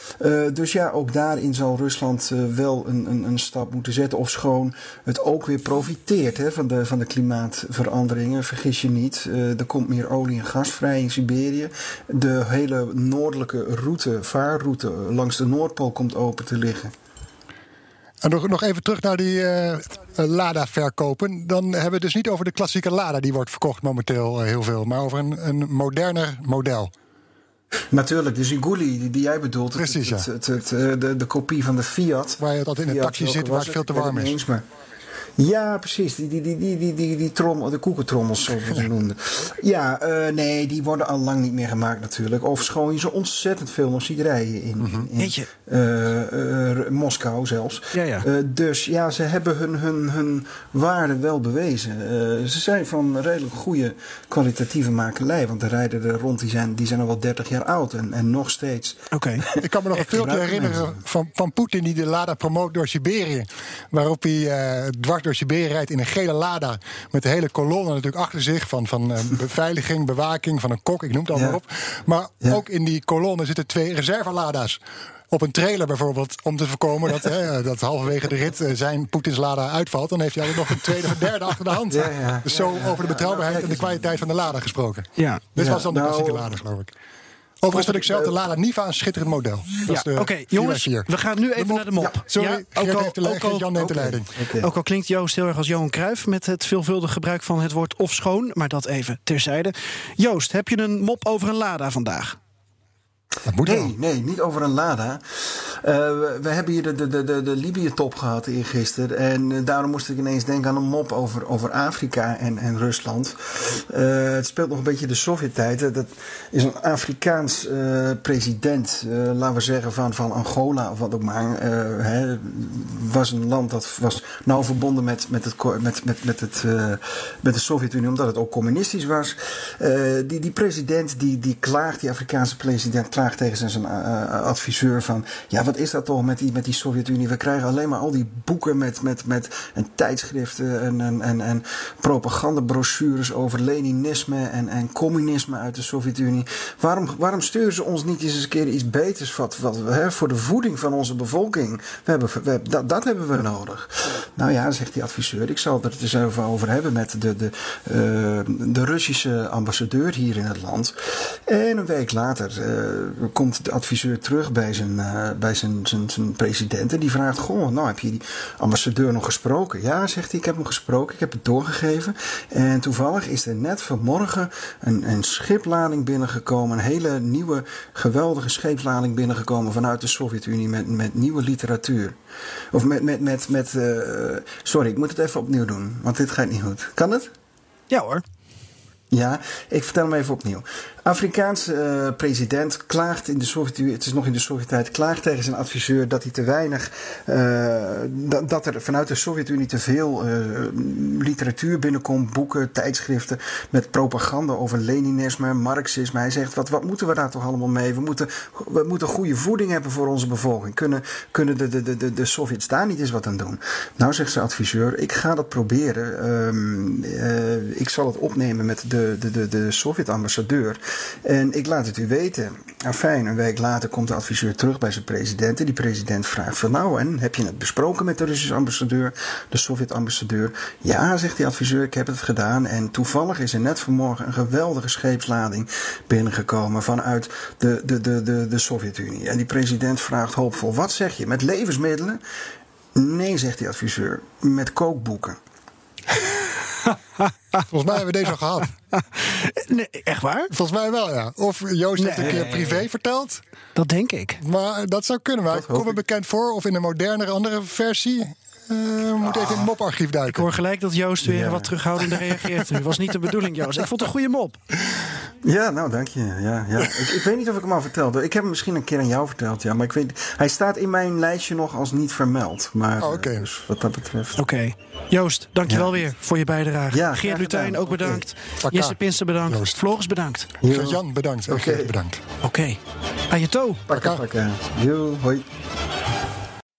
Dus ja, ook daarin zal Rusland wel een, een, een stap moeten zetten. Ofschoon het ook weer profiteert hè, van, de, van de klimaatveranderingen. Vergis je niet er komt meer olie en gas vrij in Siberië. De hele noordelijke route, vaarroute langs de Noordpool komt open te liggen. En nog, nog even terug naar die eh, eh, Lada-verkopen. Dan hebben we het dus niet over de klassieke Lada die wordt verkocht momenteel eh, heel veel, maar over een, een moderner model. Natuurlijk, de Ziguli die, jij bedoelt. Precies, het, ja. het, het, eh, de, de kopie van de Fiat. Waar je altijd in een taxi zit waar het veel te warm is. eens, maar- Ja, precies. Die, die, die, die, die, die, die trommel, de koekentrommels, zoals we ze noemden. Ja, eh, nee, die worden al lang niet meer gemaakt natuurlijk. Ofschoon je zo ontzettend veel nog ziet rijden in, in, in, Jeetje. eh, eh, Moskou zelfs. Ja, ja. Dus ja, ze hebben hun, hun, hun waarde wel bewezen. Ze zijn van redelijk goede kwalitatieve makelij. Want de rijden er rond, die zijn, die zijn al wel 30 jaar oud. En, en nog steeds. Oké. Ik kan me nog een filmpje herinneren van, van Poetin die de Lada promoot door Siberië. Waarop hij dwars door Siberië rijdt in een gele Lada. Met de hele kolonne natuurlijk achter zich. Van, van eh, beveiliging, bewaking, van een kok, ik noem het allemaal Ja. op. Maar Ja. ook in die kolonne zitten twee reservelada's. Op een trailer bijvoorbeeld, om te voorkomen dat, hè, dat halverwege de rit eh, zijn Poetins Lada uitvalt. Dan heeft hij altijd nog een tweede of derde achter de hand. Ja, ja. Dus zo over de betrouwbaarheid Ja, en de kwaliteit van de Lada gesproken. Ja. Dit Ja, was dan de nou, klassieke Lada, geloof ik. Overigens vind ik zelf de Lada Niva een schitterend model. Ja, Oké, jongens, 4x4. we gaan nu even naar de mop. Ja, sorry, Ja, ook al- heeft de lei- ook al- Geert-Jan neemt de leiding. Ook al klinkt Joost heel erg als Johan Cruijff met het veelvuldig gebruik van het woord of schoon, maar dat even terzijde. Joost, heb je een mop over een Lada vandaag? Dat moet wel. Nee, nee, niet over een Lada. Eh, we, we hebben hier de, de, de, de, Libië-top gehad eergisteren. En eh, daarom moest ik ineens denken aan een mop over, over Afrika en, en Rusland. Eh, het speelt nog een beetje de Sovjet-tijd. Dat is een Afrikaans president, laten we zeggen van, van Angola of wat ook maar. hè, was een land dat was nauw verbonden met, met, het, met, met, met, het, met de Sovjet-Unie, omdat het ook communistisch was. Die, die president die, die klaagt, die Afrikaanse president klaagt tegen zijn, zijn eh, adviseur van... ja, wat is dat toch met die, met die Sovjet-Unie? We krijgen alleen maar al die boeken met, met, met en tijdschriften en, en, en, en propagandabrochures over Leninisme en, en communisme uit de Sovjet-Unie. Waarom, waarom sturen ze ons niet eens een keer iets beters wat, wat, hè, voor de voeding van onze bevolking? We hebben, we dat, dat hebben we nodig. Nou ja, zegt die adviseur, ik zal het er eens even over hebben met de, de, eh, de Russische ambassadeur hier in het land. En een week later eh, komt de adviseur terug bij zijn, eh, bij zijn, zijn, zijn president. En die vraagt: Goh, nou heb je die ambassadeur nog gesproken? Ja, zegt hij, ik heb hem gesproken, ik heb het doorgegeven. En toevallig is er net vanmorgen een, een schiplading binnengekomen. Een hele nieuwe, geweldige scheepslading binnengekomen vanuit de Sovjet-Unie met, met nieuwe literatuur. Of met, met, met, met eh, sorry, ik moet het even opnieuw doen, want dit gaat niet goed. Kan het? Ja hoor. Ja, ik vertel hem even opnieuw. Afrikaanse eh, president klaagt in de Sovjet-Unie, het is nog in de Sovjet-tijd, klaagt tegen zijn adviseur dat hij te weinig, eh, dat, er vanuit de Sovjet-Unie te veel eh, literatuur binnenkomt, boeken, tijdschriften met propaganda over Leninisme, Marxisme. Hij zegt, wat, wat moeten we daar toch allemaal mee? We moeten, we moeten goede voeding hebben voor onze bevolking. Kunnen, kunnen de, de, de, de, Sovjets daar niet eens wat aan doen? Nou, zegt zijn adviseur, ik ga dat proberen. Ehm, eh, ik zal het opnemen met de, de, de, de Sovjet-ambassadeur. En ik laat het u weten. Fijn, een week later komt de adviseur terug bij zijn president. En die president vraagt van nou, en heb je het besproken met de Russische ambassadeur, de Sovjet-ambassadeur? Ja, zegt die adviseur, ik heb het gedaan. En toevallig is er net vanmorgen een geweldige scheepslading binnengekomen vanuit de, de, de, de, de Sovjet-Unie. En die president vraagt hoopvol, wat zeg je, met levensmiddelen? Nee, zegt die adviseur, met kookboeken. Volgens mij hebben we deze al gehad. Nee, echt waar? Volgens mij wel, ja. Of Joost heeft een Nee. keer privé verteld. Dat denk ik. Maar dat zou kunnen. Maar Dat komt hoop me ik. bekend voor. Of in een modernere andere versie. Eh, we moeten even in het moparchief Ik duiken. hoor gelijk dat Joost weer wat terughoudender reageert nu. Was niet de bedoeling, Joost. Ik vond het een goede mop. Ja, nou dank je. Ja, ja. ik, ik weet niet of ik hem al vertelde. Ik heb hem misschien een keer aan jou verteld, ja. Maar ik weet, hij staat in mijn lijstje nog als niet vermeld. Maar Oh, oké. dus wat dat betreft. Oké. Joost, dankjewel Ja. weer voor je bijdrage. Ja, Geert Lutijn ook bedankt. Taka. Jesse Pinsen bedankt. Joost. Floris bedankt. Jan, bedankt. En Oké. Bedankt. Oké. Aan je toe. Pakka, pakka. Yo, hoi.